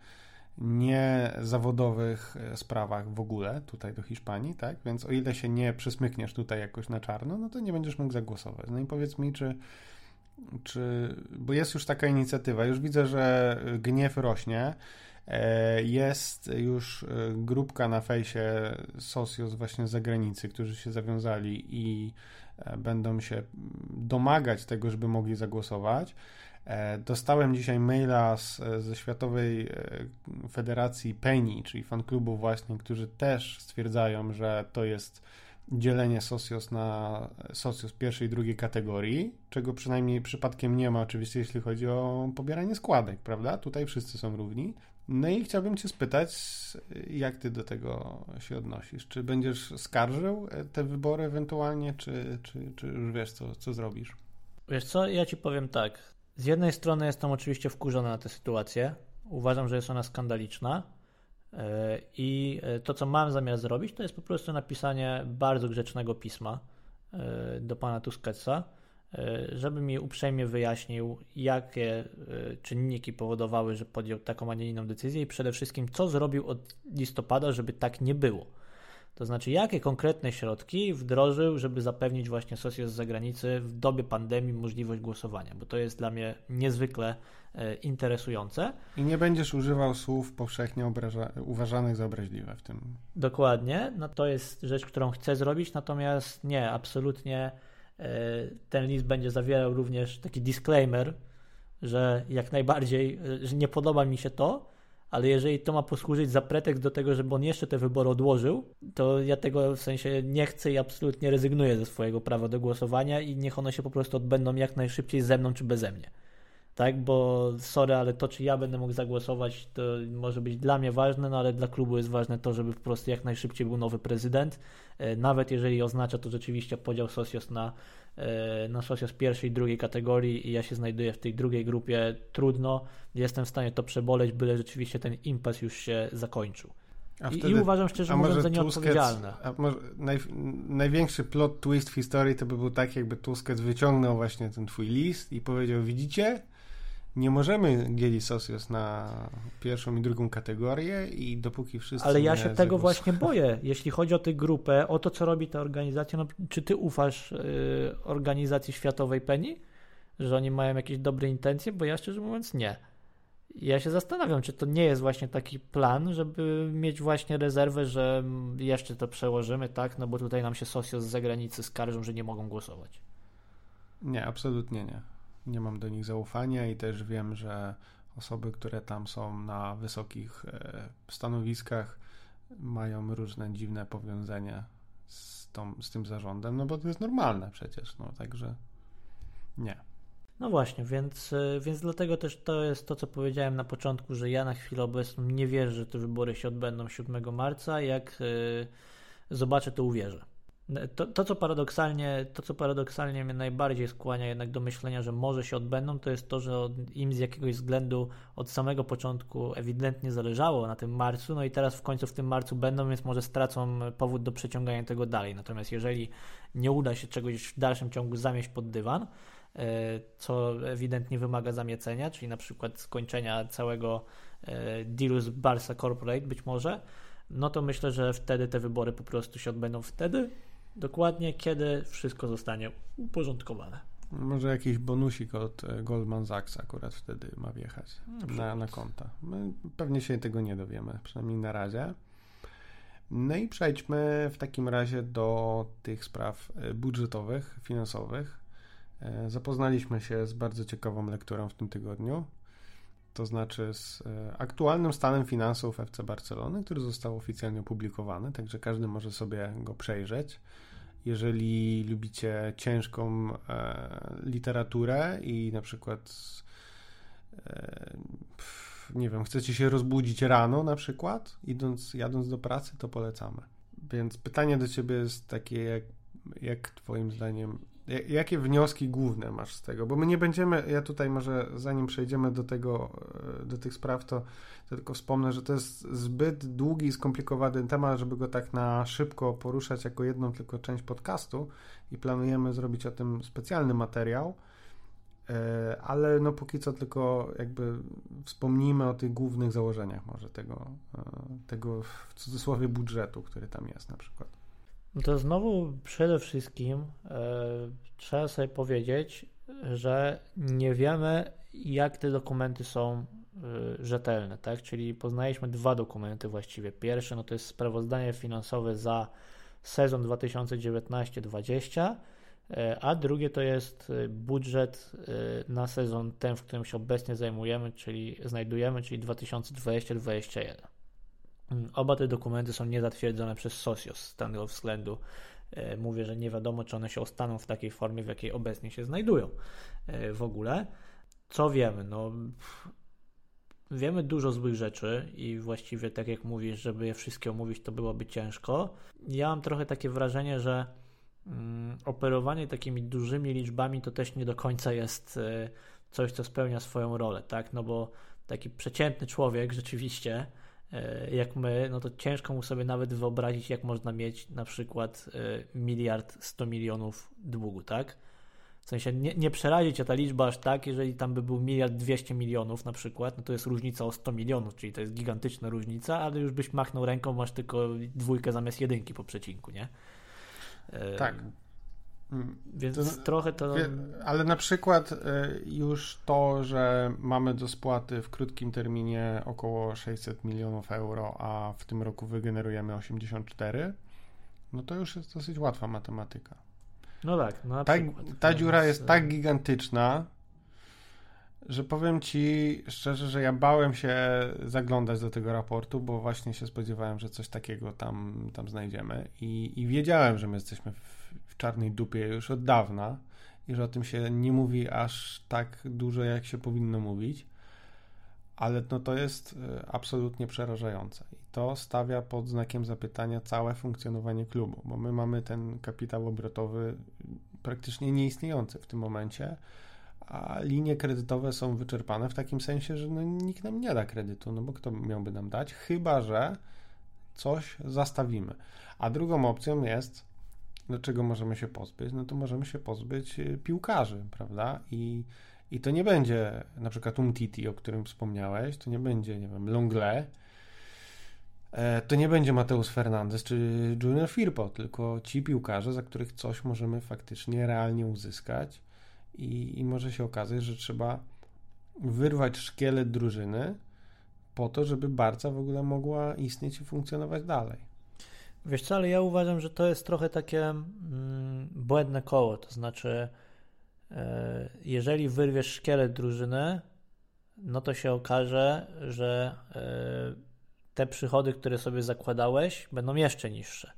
niezawodowych e, sprawach w ogóle tutaj do Hiszpanii, tak? Więc o ile się nie przysmykniesz tutaj jakoś na czarno, no to nie będziesz mógł zagłosować. No i powiedz mi, czy, czy bo jest już taka inicjatywa, już widzę, że gniew rośnie. E, jest już grupka na fejsie Socios właśnie z zagranicy, którzy się zawiązali i E, będą się domagać tego, żeby mogli zagłosować. E, dostałem dzisiaj maila z, ze Światowej e, Federacji PENI, czyli fanklubu właśnie, którzy też stwierdzają, że to jest dzielenie socios na socios pierwszej i drugiej kategorii, czego przynajmniej przypadkiem nie ma oczywiście, jeśli chodzi o pobieranie składek, prawda? Tutaj wszyscy są równi. No i chciałbym Cię spytać, jak Ty do tego się odnosisz? Czy będziesz skarżył te wybory ewentualnie, czy, czy, czy już wiesz, co, co zrobisz? Wiesz co, ja Ci powiem tak. Z jednej strony jestem oczywiście wkurzony na tę sytuację. Uważam, że jest ona skandaliczna. E, I e, to, co mam zamiar zrobić, to jest po prostu napisanie bardzo grzecznego pisma e, do pana Tusketsa, żeby mi uprzejmie wyjaśnił, jakie czynniki powodowały, że podjął taką, a nie inną decyzję i przede wszystkim, co zrobił od listopada, żeby tak nie było. To znaczy, jakie konkretne środki wdrożył, żeby zapewnić właśnie sosję z zagranicy w dobie pandemii możliwość głosowania, bo to jest dla mnie niezwykle e, interesujące. I nie będziesz używał słów powszechnie obraża- uważanych za obraźliwe w tym. Dokładnie, no to jest rzecz, którą chcę zrobić, natomiast nie, absolutnie e, ten list będzie zawierał również taki disclaimer, że jak najbardziej, e, że nie podoba mi się to, ale jeżeli to ma posłużyć za pretekst do tego, żeby on jeszcze te wybory odłożył, to ja tego w sensie nie chcę i absolutnie rezygnuję ze swojego prawa do głosowania i niech one się po prostu odbędą jak najszybciej ze mną czy beze mnie. Tak, bo sorry, ale to, czy ja będę mógł zagłosować, to może być dla mnie ważne, no ale dla klubu jest ważne to, żeby po prostu jak najszybciej był nowy prezydent. E, nawet jeżeli oznacza to rzeczywiście podział Socios na E, na z pierwszej i drugiej kategorii i ja się znajduję w tej drugiej grupie, trudno. Jestem w stanie to przeboleć, byle rzeczywiście ten impas już się zakończył. I, wtedy, I, uważam szczerze mówiąc za nieodpowiedzialne. A może naj, największy plot twist w historii to by był tak, jakby Tusquets wyciągnął właśnie ten twój list i powiedział, widzicie, nie możemy dzielić Socios na pierwszą i drugą kategorię i dopóki wszyscy. Ale ja się tego właśnie boję. Jeśli chodzi o tę grupę, o to, co robi ta organizacja, no, czy ty ufasz y, organizacji światowej PENI, że oni mają jakieś dobre intencje? Bo ja szczerze mówiąc nie. Ja się zastanawiam, czy to nie jest właśnie taki plan, żeby mieć właśnie rezerwę, że jeszcze to przełożymy, tak? No bo tutaj nam się Socios z zagranicy skarżą, że nie mogą głosować. Nie, absolutnie nie nie mam do nich zaufania i też wiem, że osoby, które tam są na wysokich e, stanowiskach, mają różne dziwne powiązania z, tą, z tym zarządem, no bo to jest normalne przecież, no także nie. No właśnie, więc, e, więc dlatego też to jest to, co powiedziałem na początku, że ja na chwilę obecną nie wierzę, że te wybory się odbędą 7 marca. Jak y, zobaczę, to uwierzę. To, to, co paradoksalnie, to, co paradoksalnie mnie najbardziej skłania jednak do myślenia, że może się odbędą, to jest to, że im z jakiegoś względu od samego początku ewidentnie zależało na tym marcu, no i teraz w końcu w tym marcu będą, więc może stracą powód do przeciągania tego dalej. Natomiast jeżeli nie uda się czegoś w dalszym ciągu zamieść pod dywan, e, co ewidentnie wymaga zamiecenia, czyli na przykład skończenia całego e, dealu z Barca Corporate być może, no to myślę, że wtedy te wybory po prostu się odbędą wtedy, dokładnie kiedy wszystko zostanie uporządkowane. Może jakiś bonusik od e, Goldman Sachs akurat wtedy ma wjechać na, na konta. My pewnie się tego nie dowiemy, przynajmniej na razie. No i przejdźmy w takim razie do tych spraw e, budżetowych, finansowych. E, zapoznaliśmy się z bardzo ciekawą lekturą w tym tygodniu, to znaczy z aktualnym stanem finansów FC Barcelony, który został oficjalnie opublikowany, także każdy może sobie go przejrzeć. Jeżeli lubicie ciężką e, literaturę i na przykład e, nie wiem, chcecie się rozbudzić rano na przykład, idąc, jadąc do pracy, to polecamy. Więc pytanie do ciebie jest takie, jak, jak twoim zdaniem Jakie wnioski główne masz z tego? Bo my nie będziemy, ja tutaj może zanim przejdziemy do tego, e, do tych spraw, to, to tylko wspomnę, że to jest zbyt długi i skomplikowany temat, żeby go tak na szybko poruszać jako jedną tylko część podcastu i planujemy zrobić o tym specjalny materiał. E, ale no póki co tylko jakby wspomnijmy o tych głównych założeniach może tego, e, tego w cudzysłowie budżetu, który tam jest na przykład. No to znowu przede wszystkim e, trzeba sobie powiedzieć, że nie wiemy jak te dokumenty są y, rzetelne, tak? Czyli poznaliśmy dwa dokumenty właściwie. Pierwszy no to jest sprawozdanie finansowe za sezon 2019-2020 E, a drugie to jest e, budżet e, na sezon ten, w którym się obecnie zajmujemy, czyli znajdujemy, czyli 2020-2021. Mm, oba te dokumenty są niezatwierdzone przez SOSIOS z tego względu. Mówię, że nie wiadomo, czy one się ostaną w takiej formie, w jakiej obecnie się znajdują w ogóle. Co wiemy? No, wiemy dużo złych rzeczy i właściwie, tak jak mówisz, żeby je wszystkie omówić, to byłoby ciężko. Ja mam trochę takie wrażenie, że Mm, operowanie takimi dużymi liczbami to też nie do końca jest e, coś, co spełnia swoją rolę, tak? No bo taki przeciętny człowiek rzeczywiście, e, jak my, no to ciężko mu sobie nawet wyobrazić, jak można mieć na przykład e, miliard 100 milionów długu, tak? W sensie nie, nie przerazi ta liczba aż tak, jeżeli tam by był miliard 200 milionów na przykład, no to jest różnica o 100 milionów, czyli to jest gigantyczna różnica, ale już byś machnął ręką, masz tylko dwójkę zamiast jedynki po przecinku, nie? Tak. Więc to, trochę to. Ale na przykład e, już to, że mamy do spłaty w krótkim terminie około 600 milionów euro, a w tym roku wygenerujemy 84, no to już jest dosyć łatwa matematyka. No tak, no ta, ta dziura jest tak gigantyczna, że powiem ci szczerze, że ja bałem się zaglądać do tego raportu, bo właśnie się spodziewałem, że coś takiego tam, tam znajdziemy i, i wiedziałem, że my jesteśmy w czarnej dupie już od dawna i że o tym się nie mówi aż tak dużo, jak się powinno mówić, ale no to jest e, absolutnie przerażające i to stawia pod znakiem zapytania całe funkcjonowanie klubu, bo my mamy ten kapitał obrotowy praktycznie nieistniejący w tym momencie, a linie kredytowe są wyczerpane w takim sensie, że no, nikt nam nie da kredytu, no bo kto miałby nam dać, chyba że coś zastawimy. A drugą opcją jest, do czego możemy się pozbyć, no to możemy się pozbyć y, piłkarzy, prawda? I, i to nie będzie na przykład Umtiti, o którym wspomniałeś, to nie będzie, nie wiem, Longle, e, to nie będzie Mateusz Fernandez czy Junior Firpo, tylko ci piłkarze, za których coś możemy faktycznie realnie uzyskać i, i może się okazać, że trzeba wyrwać szkielet drużyny po to, żeby Barca w ogóle mogła istnieć i funkcjonować dalej. Wiesz co, ale ja uważam, że to jest trochę takie mm, błędne koło, to znaczy e, jeżeli wyrwiesz szkielet drużyny, no to się okaże, że e, te przychody, które sobie zakładałeś, będą jeszcze niższe.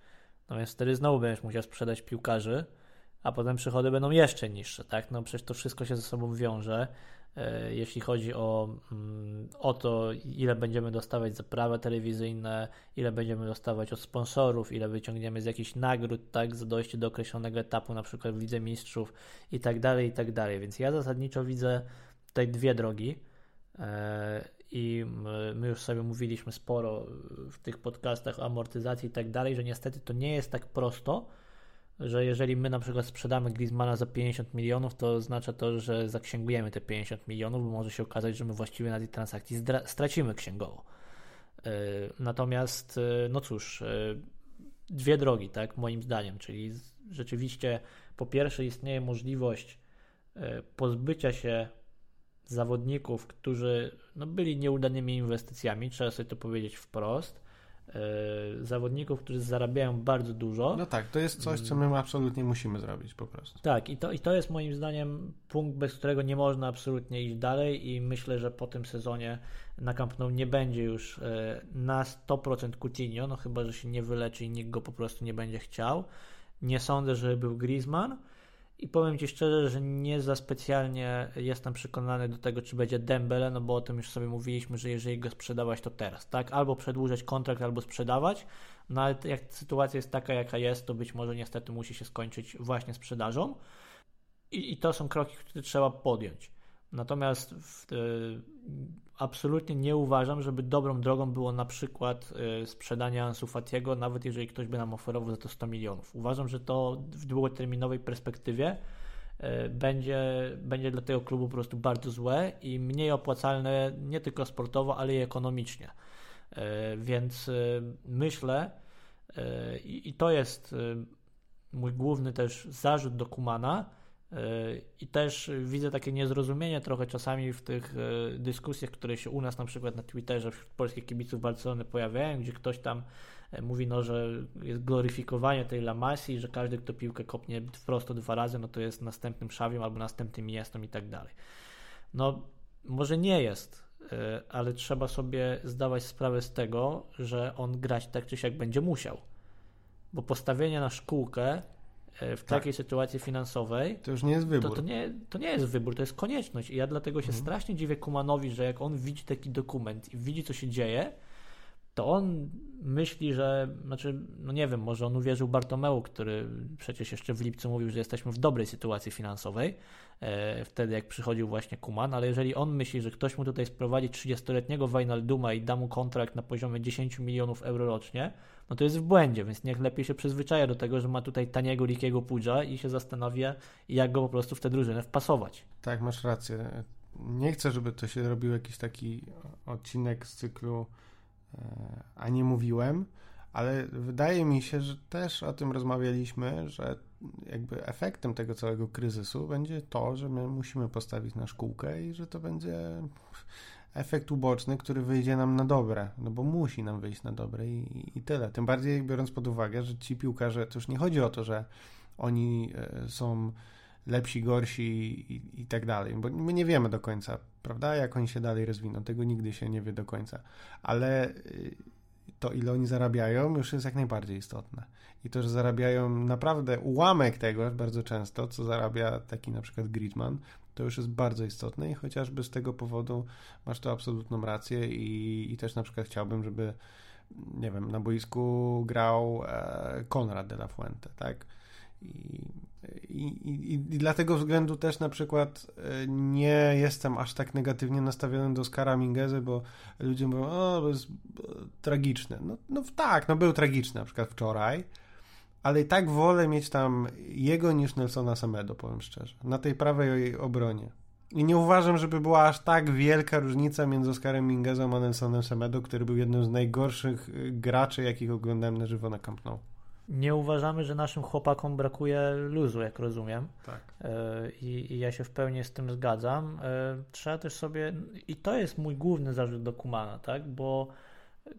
No więc wtedy znowu będziesz musiał sprzedać piłkarzy, a potem przychody będą jeszcze niższe, tak? No przecież to wszystko się ze sobą wiąże. E, jeśli chodzi o, mm, o to, ile będziemy dostawać za prawa telewizyjne, ile będziemy dostawać od sponsorów, ile wyciągniemy z jakichś nagród, tak, za dojście do określonego etapu, na przykład w Lidze Mistrzów i tak dalej, i tak dalej. Więc ja zasadniczo widzę tutaj dwie drogi e, i my już sobie mówiliśmy sporo w tych podcastach o amortyzacji i tak dalej, że niestety to nie jest tak prosto, że jeżeli my na przykład sprzedamy Griezmana za 50 milionów, to oznacza to, że zaksięgujemy te 50 milionów, bo może się okazać, że my właściwie na tej transakcji stracimy księgowo. E, natomiast, e, no cóż, e, dwie drogi, tak, moim zdaniem, czyli rzeczywiście po pierwsze istnieje możliwość pozbycia się zawodników, którzy no, byli nieudanymi inwestycjami, trzeba sobie to powiedzieć wprost, zawodników, którzy zarabiają bardzo dużo. No tak, to jest coś, co my absolutnie musimy zrobić po prostu. Tak, i to, i to jest moim zdaniem punkt, bez którego nie można absolutnie iść dalej i myślę, że po tym sezonie na Camp Nou nie będzie już e, na 100% Coutinho, no chyba, że się nie wyleczy i nikt go po prostu nie będzie chciał. Nie sądzę, że był Griezmann. I powiem Ci szczerze, że nie za specjalnie jestem przekonany do tego, czy będzie Dembele, no bo o tym już sobie mówiliśmy, że jeżeli go sprzedawać, to teraz, tak? Albo przedłużać kontrakt, albo sprzedawać. No ale jak sytuacja jest taka, jaka jest, to być może niestety musi się skończyć właśnie sprzedażą. I, i to są kroki, które trzeba podjąć. Natomiast w, absolutnie nie uważam, żeby dobrą drogą było na przykład y, sprzedanie Ansu Fatiego, nawet jeżeli ktoś by nam oferował za to 100 milionów. Uważam, że to w długoterminowej perspektywie e, będzie, będzie dla tego klubu po prostu bardzo złe i mniej opłacalne nie tylko sportowo, ale i ekonomicznie. E, więc myślę, i to jest mój główny też zarzut do Kumana, i też widzę takie niezrozumienie trochę czasami w tych dyskusjach, które się u nas na przykład na Twitterze wśród polskich kibiców Barcelony pojawiają, gdzie ktoś tam E, mówi, no, że jest gloryfikowanie tej Lamasji, że każdy, kto piłkę kopnie prosto dwa razy, no to jest następnym Szawiem albo następnym Miestą i tak dalej. No, może nie jest, e, ale trzeba sobie zdawać sprawę z tego, że on grać tak czy siak będzie musiał. Bo postawienie na szkółkę e, w tak. takiej sytuacji finansowej. To już nie jest wybór. To, to, nie, to nie jest wybór, to jest konieczność. I ja dlatego się mhm. strasznie dziwię Kumanowi, że jak on widzi taki dokument i widzi, co się dzieje, to on myśli, że, znaczy, no nie wiem, może on uwierzył Bartomeu, który przecież jeszcze w lipcu mówił, że jesteśmy w dobrej sytuacji finansowej, e, wtedy jak przychodził właśnie Kuman, ale jeżeli on myśli, że ktoś mu tutaj sprowadzi 30-letniego Wijnalduma i da mu kontrakt na poziomie 10 milionów euro rocznie, no to jest w błędzie, więc niech lepiej się przyzwyczaja do tego, że ma tutaj taniego, likiego pudża i się zastanawia, jak go po prostu w tę drużynę wpasować. Tak, masz rację. Nie chcę, żeby to się robił jakiś taki odcinek z cyklu a nie mówiłem, ale wydaje mi się, że też o tym rozmawialiśmy, że jakby efektem tego całego kryzysu będzie to, że my musimy postawić na szkółkę i że to będzie efekt uboczny, który wyjdzie nam na dobre, no bo musi nam wyjść na dobre i, i tyle. Tym bardziej biorąc pod uwagę, że ci piłkarze, to już nie chodzi o to, że oni e, są lepsi, gorsi i, i, tak dalej, bo my nie wiemy do końca, prawda, jak oni się dalej rozwiną, tego nigdy się nie wie do końca, ale y, to, ile oni zarabiają, już jest jak najbardziej istotne. I to, że zarabiają naprawdę ułamek tego bardzo często, co zarabia taki na przykład Griezmann, to już jest bardzo istotne i chociażby z tego powodu masz to absolutną rację i, i też na przykład chciałbym, żeby nie wiem, na boisku grał e, Konrad de la Fuente, tak? I i, i, I dlatego względu też na przykład e, nie jestem aż tak negatywnie nastawiony do Oscara Mingezy, bo ludzie mówią, o, to jest e, tragiczne. No, no tak, no był tragiczny na przykład wczoraj, ale i tak wolę mieć tam jego niż Nelsona Samedo, powiem szczerze, na tej prawej obronie. I nie uważam, żeby była aż tak wielka różnica między Oscarem Mingezą a Nelsonem Semedo, który był jednym z najgorszych e, graczy, jakich oglądałem na żywo na Camp Nou nie uważamy, że naszym chłopakom brakuje luzu, jak rozumiem. Tak. E, I, I, ja się w pełni z tym zgadzam. E, trzeba też sobie, i to jest mój główny zarzut do Kumana, tak? Bo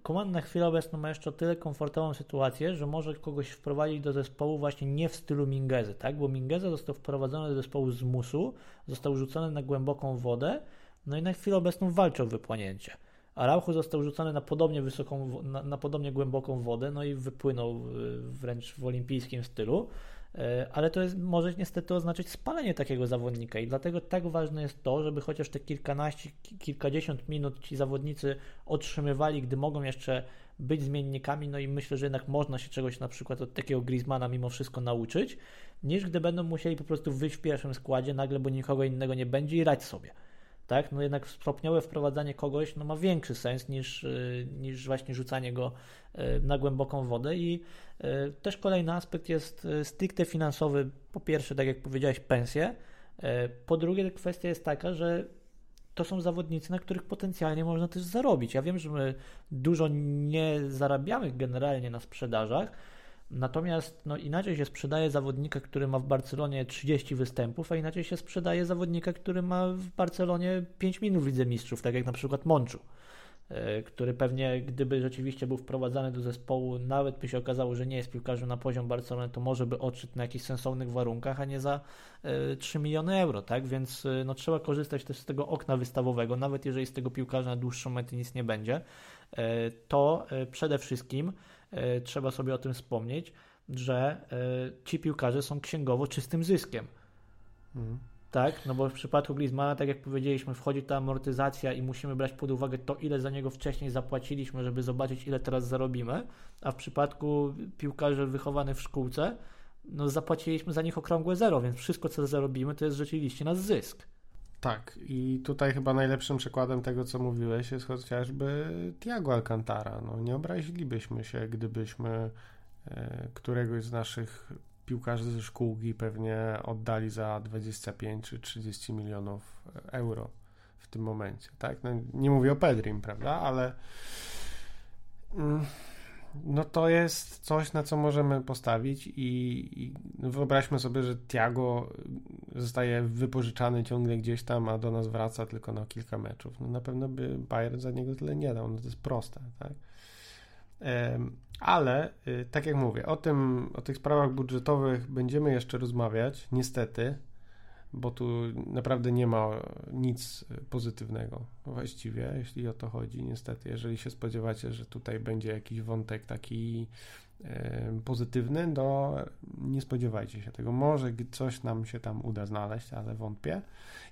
Kuman na chwilę obecną ma jeszcze o tyle komfortową sytuację, że może kogoś wprowadzić do zespołu właśnie nie w stylu Mingezy, tak? Bo Mingeza został wprowadzony do zespołu z musu, został rzucony na głęboką wodę, no i na chwilę obecną walczył o wypłanięcie. Araujo został rzucony na podobnie wysoką, na, na, podobnie głęboką wodę, no i wypłynął y, wręcz w olimpijskim stylu. Y, ale to jest, może niestety oznaczać spalenie takiego zawodnika. I dlatego tak ważne jest to, żeby chociaż te kilkanaście, kilkadziesiąt minut ci zawodnicy otrzymywali, gdy mogą jeszcze być zmiennikami, no i myślę, że jednak można się czegoś na przykład od takiego Griezmana mimo wszystko nauczyć, niż gdy będą musieli po prostu wyjść w pierwszym składzie nagle, bo nikogo innego nie będzie i rać sobie tak? No jednak stopniowe wprowadzanie kogoś no, ma większy sens niż, y, niż właśnie rzucanie go y, na głęboką wodę i y, też kolejny aspekt jest stricte finansowy. Po pierwsze, tak jak powiedziałeś, pensje. Po drugie, kwestia jest taka, że to są zawodnicy, na których potencjalnie można też zarobić. Ja wiem, że my dużo nie zarabiamy generalnie na sprzedażach, Natomiast no, inaczej się sprzedaje zawodnika, który ma w Barcelonie 30 występów, a inaczej się sprzedaje zawodnika, który ma w Barcelonie 5 minut widzę mistrzów, tak jak na przykład Mączu, e, który pewnie gdyby rzeczywiście był wprowadzany do zespołu, nawet by się okazało, że nie jest piłkarzem na poziom Barcelony, to może by odszedł na jakichś sensownych warunkach, a nie za 3 e, miliony euro, tak? Więc e, no, trzeba korzystać też z tego okna wystawowego, nawet jeżeli z tego piłkarza na dłuższą metę nic nie będzie, to przede wszystkim trzeba sobie o tym wspomnieć, że e, ci piłkarze są księgowo czystym zyskiem. Mhm. Tak, no bo w przypadku Griezmana, tak jak powiedzieliśmy, wchodzi ta amortyzacja i musimy brać pod uwagę to, ile za niego wcześniej zapłaciliśmy, żeby zobaczyć, ile teraz zarobimy, a w przypadku piłkarzy wychowanych w szkółce, no zapłaciliśmy za nich okrągłe zero, więc wszystko, co zarobimy, to jest rzeczywiście nasz zysk. Tak, i tutaj chyba najlepszym przykładem tego, co mówiłeś, jest chociażby Tiago Alcantara. No, nie obrazilibyśmy się, gdybyśmy e, któregoś z naszych piłkarze ze szkółki pewnie oddali za 25 czy 30 milionów euro w tym momencie, tak? No, nie mówię o Pedrim, prawda, ale mm, no to jest coś, na co możemy postawić i, i wyobraźmy sobie, że Tiago zostaje wypożyczany ciągle gdzieś tam, a do nas wraca tylko na kilka meczów. No na pewno by Bayern za niego tyle nie dał, no to jest proste, tak? Ale, y, tak jak mówię, o tym, o tych sprawach budżetowych będziemy jeszcze rozmawiać, niestety, bo tu naprawdę nie ma nic pozytywnego właściwie, jeśli o to chodzi. Niestety, jeżeli się spodziewacie, że tutaj będzie jakiś wątek taki pozytywny, to nie spodziewajcie się tego. Może coś nam się tam uda znaleźć, ale wątpię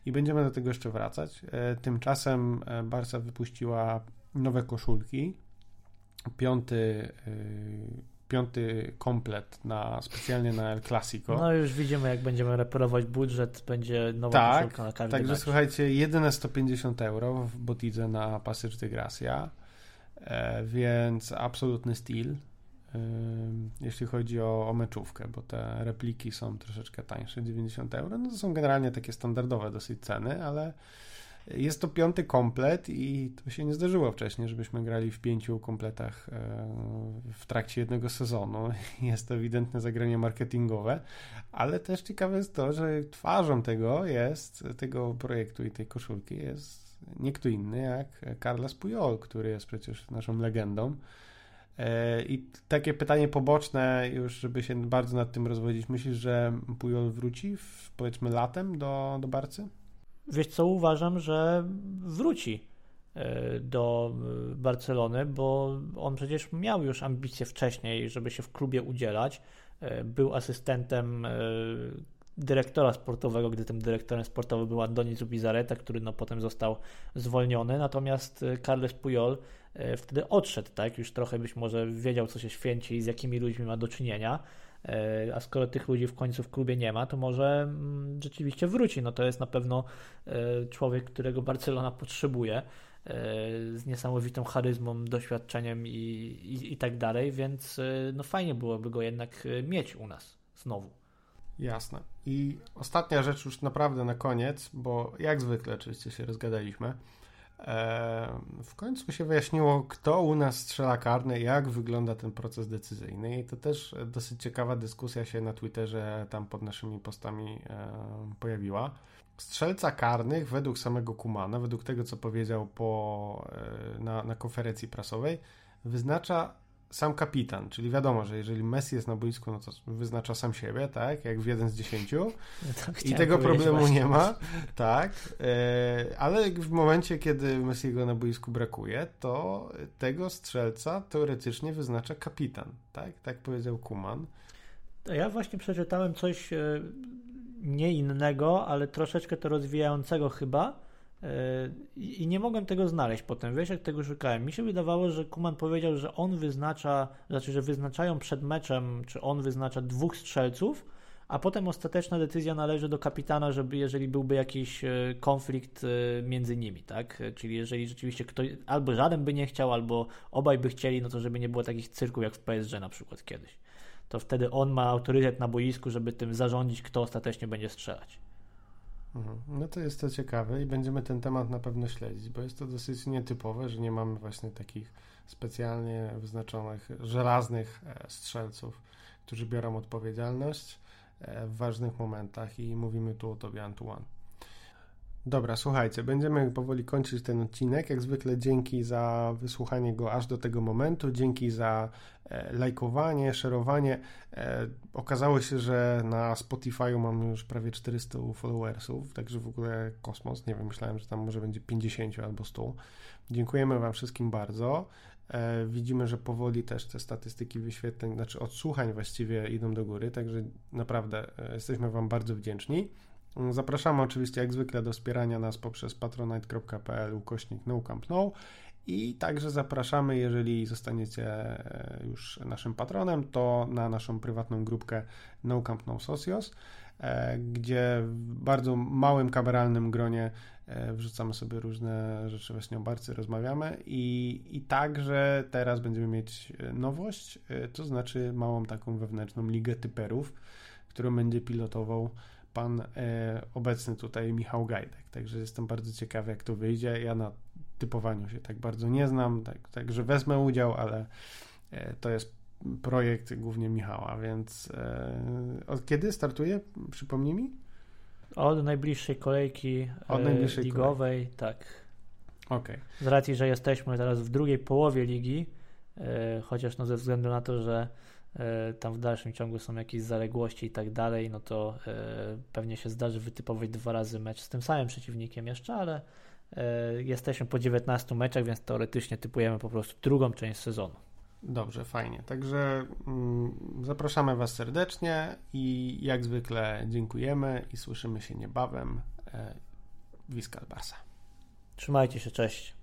i będziemy do tego jeszcze wracać. E, tymczasem e, Barca wypuściła nowe koszulki. Piąty y, piąty komplet na, specjalnie na El Clasico. No już widzimy, jak będziemy reperować budżet, będzie nowa tak, koszulka na każdy Także mecz. słuchajcie, jedyne 150 euro w Botidze na Passage de Gracia, e, więc absolutny styl, e, jeśli chodzi o, o meczówkę, bo te repliki są troszeczkę tańsze, 90 euro, no to są generalnie takie standardowe dosyć ceny, ale jest to piąty komplet i to się nie zdarzyło wcześniej, żebyśmy grali w pięciu kompletach e, w trakcie jednego sezonu. (laughs) Jest to ewidentne zagranie marketingowe, ale też ciekawe jest to, że twarzą tego jest, tego projektu i tej koszulki jest nie kto inny jak Carlos Puyol, który jest przecież naszą legendą. E, I takie pytanie poboczne, już żeby się bardzo nad tym rozwodzić. Myślisz, że Puyol wróci w, powiedzmy latem do, do Barcy? Wiesz co, uważam, że wróci e, do e, Barcelony, bo on przecież miał już ambicje wcześniej, żeby się w klubie udzielać. E, był asystentem dyrektora sportowego, gdy tym dyrektorem sportowym był Andoni Zubizarreta, który no potem został zwolniony, natomiast Carles Puyol wtedy odszedł, tak? Już trochę być może wiedział, co się święci i z jakimi ludźmi ma do czynienia. E, a skoro tych ludzi w końcu w klubie nie ma, to może mm, rzeczywiście wróci. No to jest na pewno e, człowiek, którego Barcelona potrzebuje e, z niesamowitą charyzmą, doświadczeniem i, i, i tak dalej, więc no fajnie byłoby go jednak mieć u nas znowu. Jasne. I ostatnia rzecz już naprawdę na koniec, bo jak zwykle oczywiście się rozgadaliśmy. W końcu się wyjaśniło, kto u nas strzela karne, jak wygląda ten proces decyzyjny. I to też dosyć ciekawa dyskusja się na Twitterze tam pod naszymi postami pojawiła. Strzelca karnych według samego Kumana, według tego co powiedział po, e, na, na konferencji prasowej, wyznacza sam kapitan, czyli wiadomo, że jeżeli Messi jest na boisku, no to wyznacza sam siebie, tak, jak w jeden z dziesięciu. (laughs) I tego problemu właśnie. nie ma, tak, e, ale w momencie, kiedy Messiego na boisku brakuje, to tego strzelca teoretycznie wyznacza kapitan, tak, tak powiedział Kuman. Ja właśnie przeczytałem coś e, nie innego, ale troszeczkę to rozwijającego chyba, i nie mogłem tego znaleźć potem, wiesz, jak tego szukałem. Mi się wydawało, że Kuman powiedział, że on wyznacza, znaczy, że wyznaczają przed meczem, czy on wyznacza dwóch strzelców, a potem ostateczna decyzja należy do kapitana, żeby jeżeli byłby jakiś e, konflikt e, między nimi, tak? Czyli jeżeli rzeczywiście ktoś, albo żaden by nie chciał, albo obaj by chcieli, no to żeby nie było takich cyrków jak w PSG na przykład kiedyś. To wtedy on ma autorytet na boisku, żeby tym zarządzić, kto ostatecznie będzie strzelać. Mhm. No to jest to ciekawe i będziemy ten temat na pewno śledzić, bo jest to dosyć nietypowe, że nie mamy właśnie takich specjalnie wyznaczonych, żelaznych e, strzelców, którzy biorą odpowiedzialność e, w ważnych momentach i mówimy tu o tobie Antoine. Dobra, słuchajcie, będziemy powoli kończyć ten odcinek. Jak zwykle dzięki za wysłuchanie go aż do tego momentu, dzięki za e, lajkowanie, szerowanie. E, okazało się, że na Spotify'u mamy już prawie 400 followersów, także w ogóle kosmos. Nie wiem, myślałem, że tam może będzie 50 albo 100. Dziękujemy Wam wszystkim bardzo. E, widzimy, że powoli też te statystyki wyświetleń, znaczy odsłuchań właściwie idą do góry, także naprawdę jesteśmy Wam bardzo wdzięczni. Zapraszamy oczywiście jak zwykle do wspierania nas poprzez patronite.pl ukośnik no i także zapraszamy, jeżeli zostaniecie e, już naszym patronem, to na naszą prywatną grupkę No Camp No Socios, e, gdzie w bardzo małym kameralnym gronie E, wrzucamy sobie różne rzeczy właśnie o Barcy, rozmawiamy i, i także teraz będziemy mieć nowość, to znaczy małą taką wewnętrzną ligę typerów, którą będzie pilotował pan e, obecny tutaj Michał Gajdek. Także jestem bardzo ciekawy, jak to wyjdzie. Ja na typowaniu się tak bardzo nie znam, tak, także wezmę udział, ale e, to jest projekt głównie Michała, więc e, od kiedy startuje? Przypomnij mi? Od najbliższej kolejki Od najbliższej ligowej, kolejki. tak. Okay. Z racji, że jesteśmy teraz w drugiej połowie ligi, chociaż no ze względu na to, że tam w dalszym ciągu są jakieś zaległości i tak dalej, no to e, pewnie się zdarzy wytypować dwa razy mecz z tym samym przeciwnikiem jeszcze, ale e, jesteśmy po 19 meczach, więc teoretycznie typujemy po prostu drugą część sezonu. Dobrze, fajnie. Także mm, zapraszamy Was serdecznie i jak zwykle dziękujemy i słyszymy się niebawem. E, Wiskal Barsa. Trzymajcie się, cześć.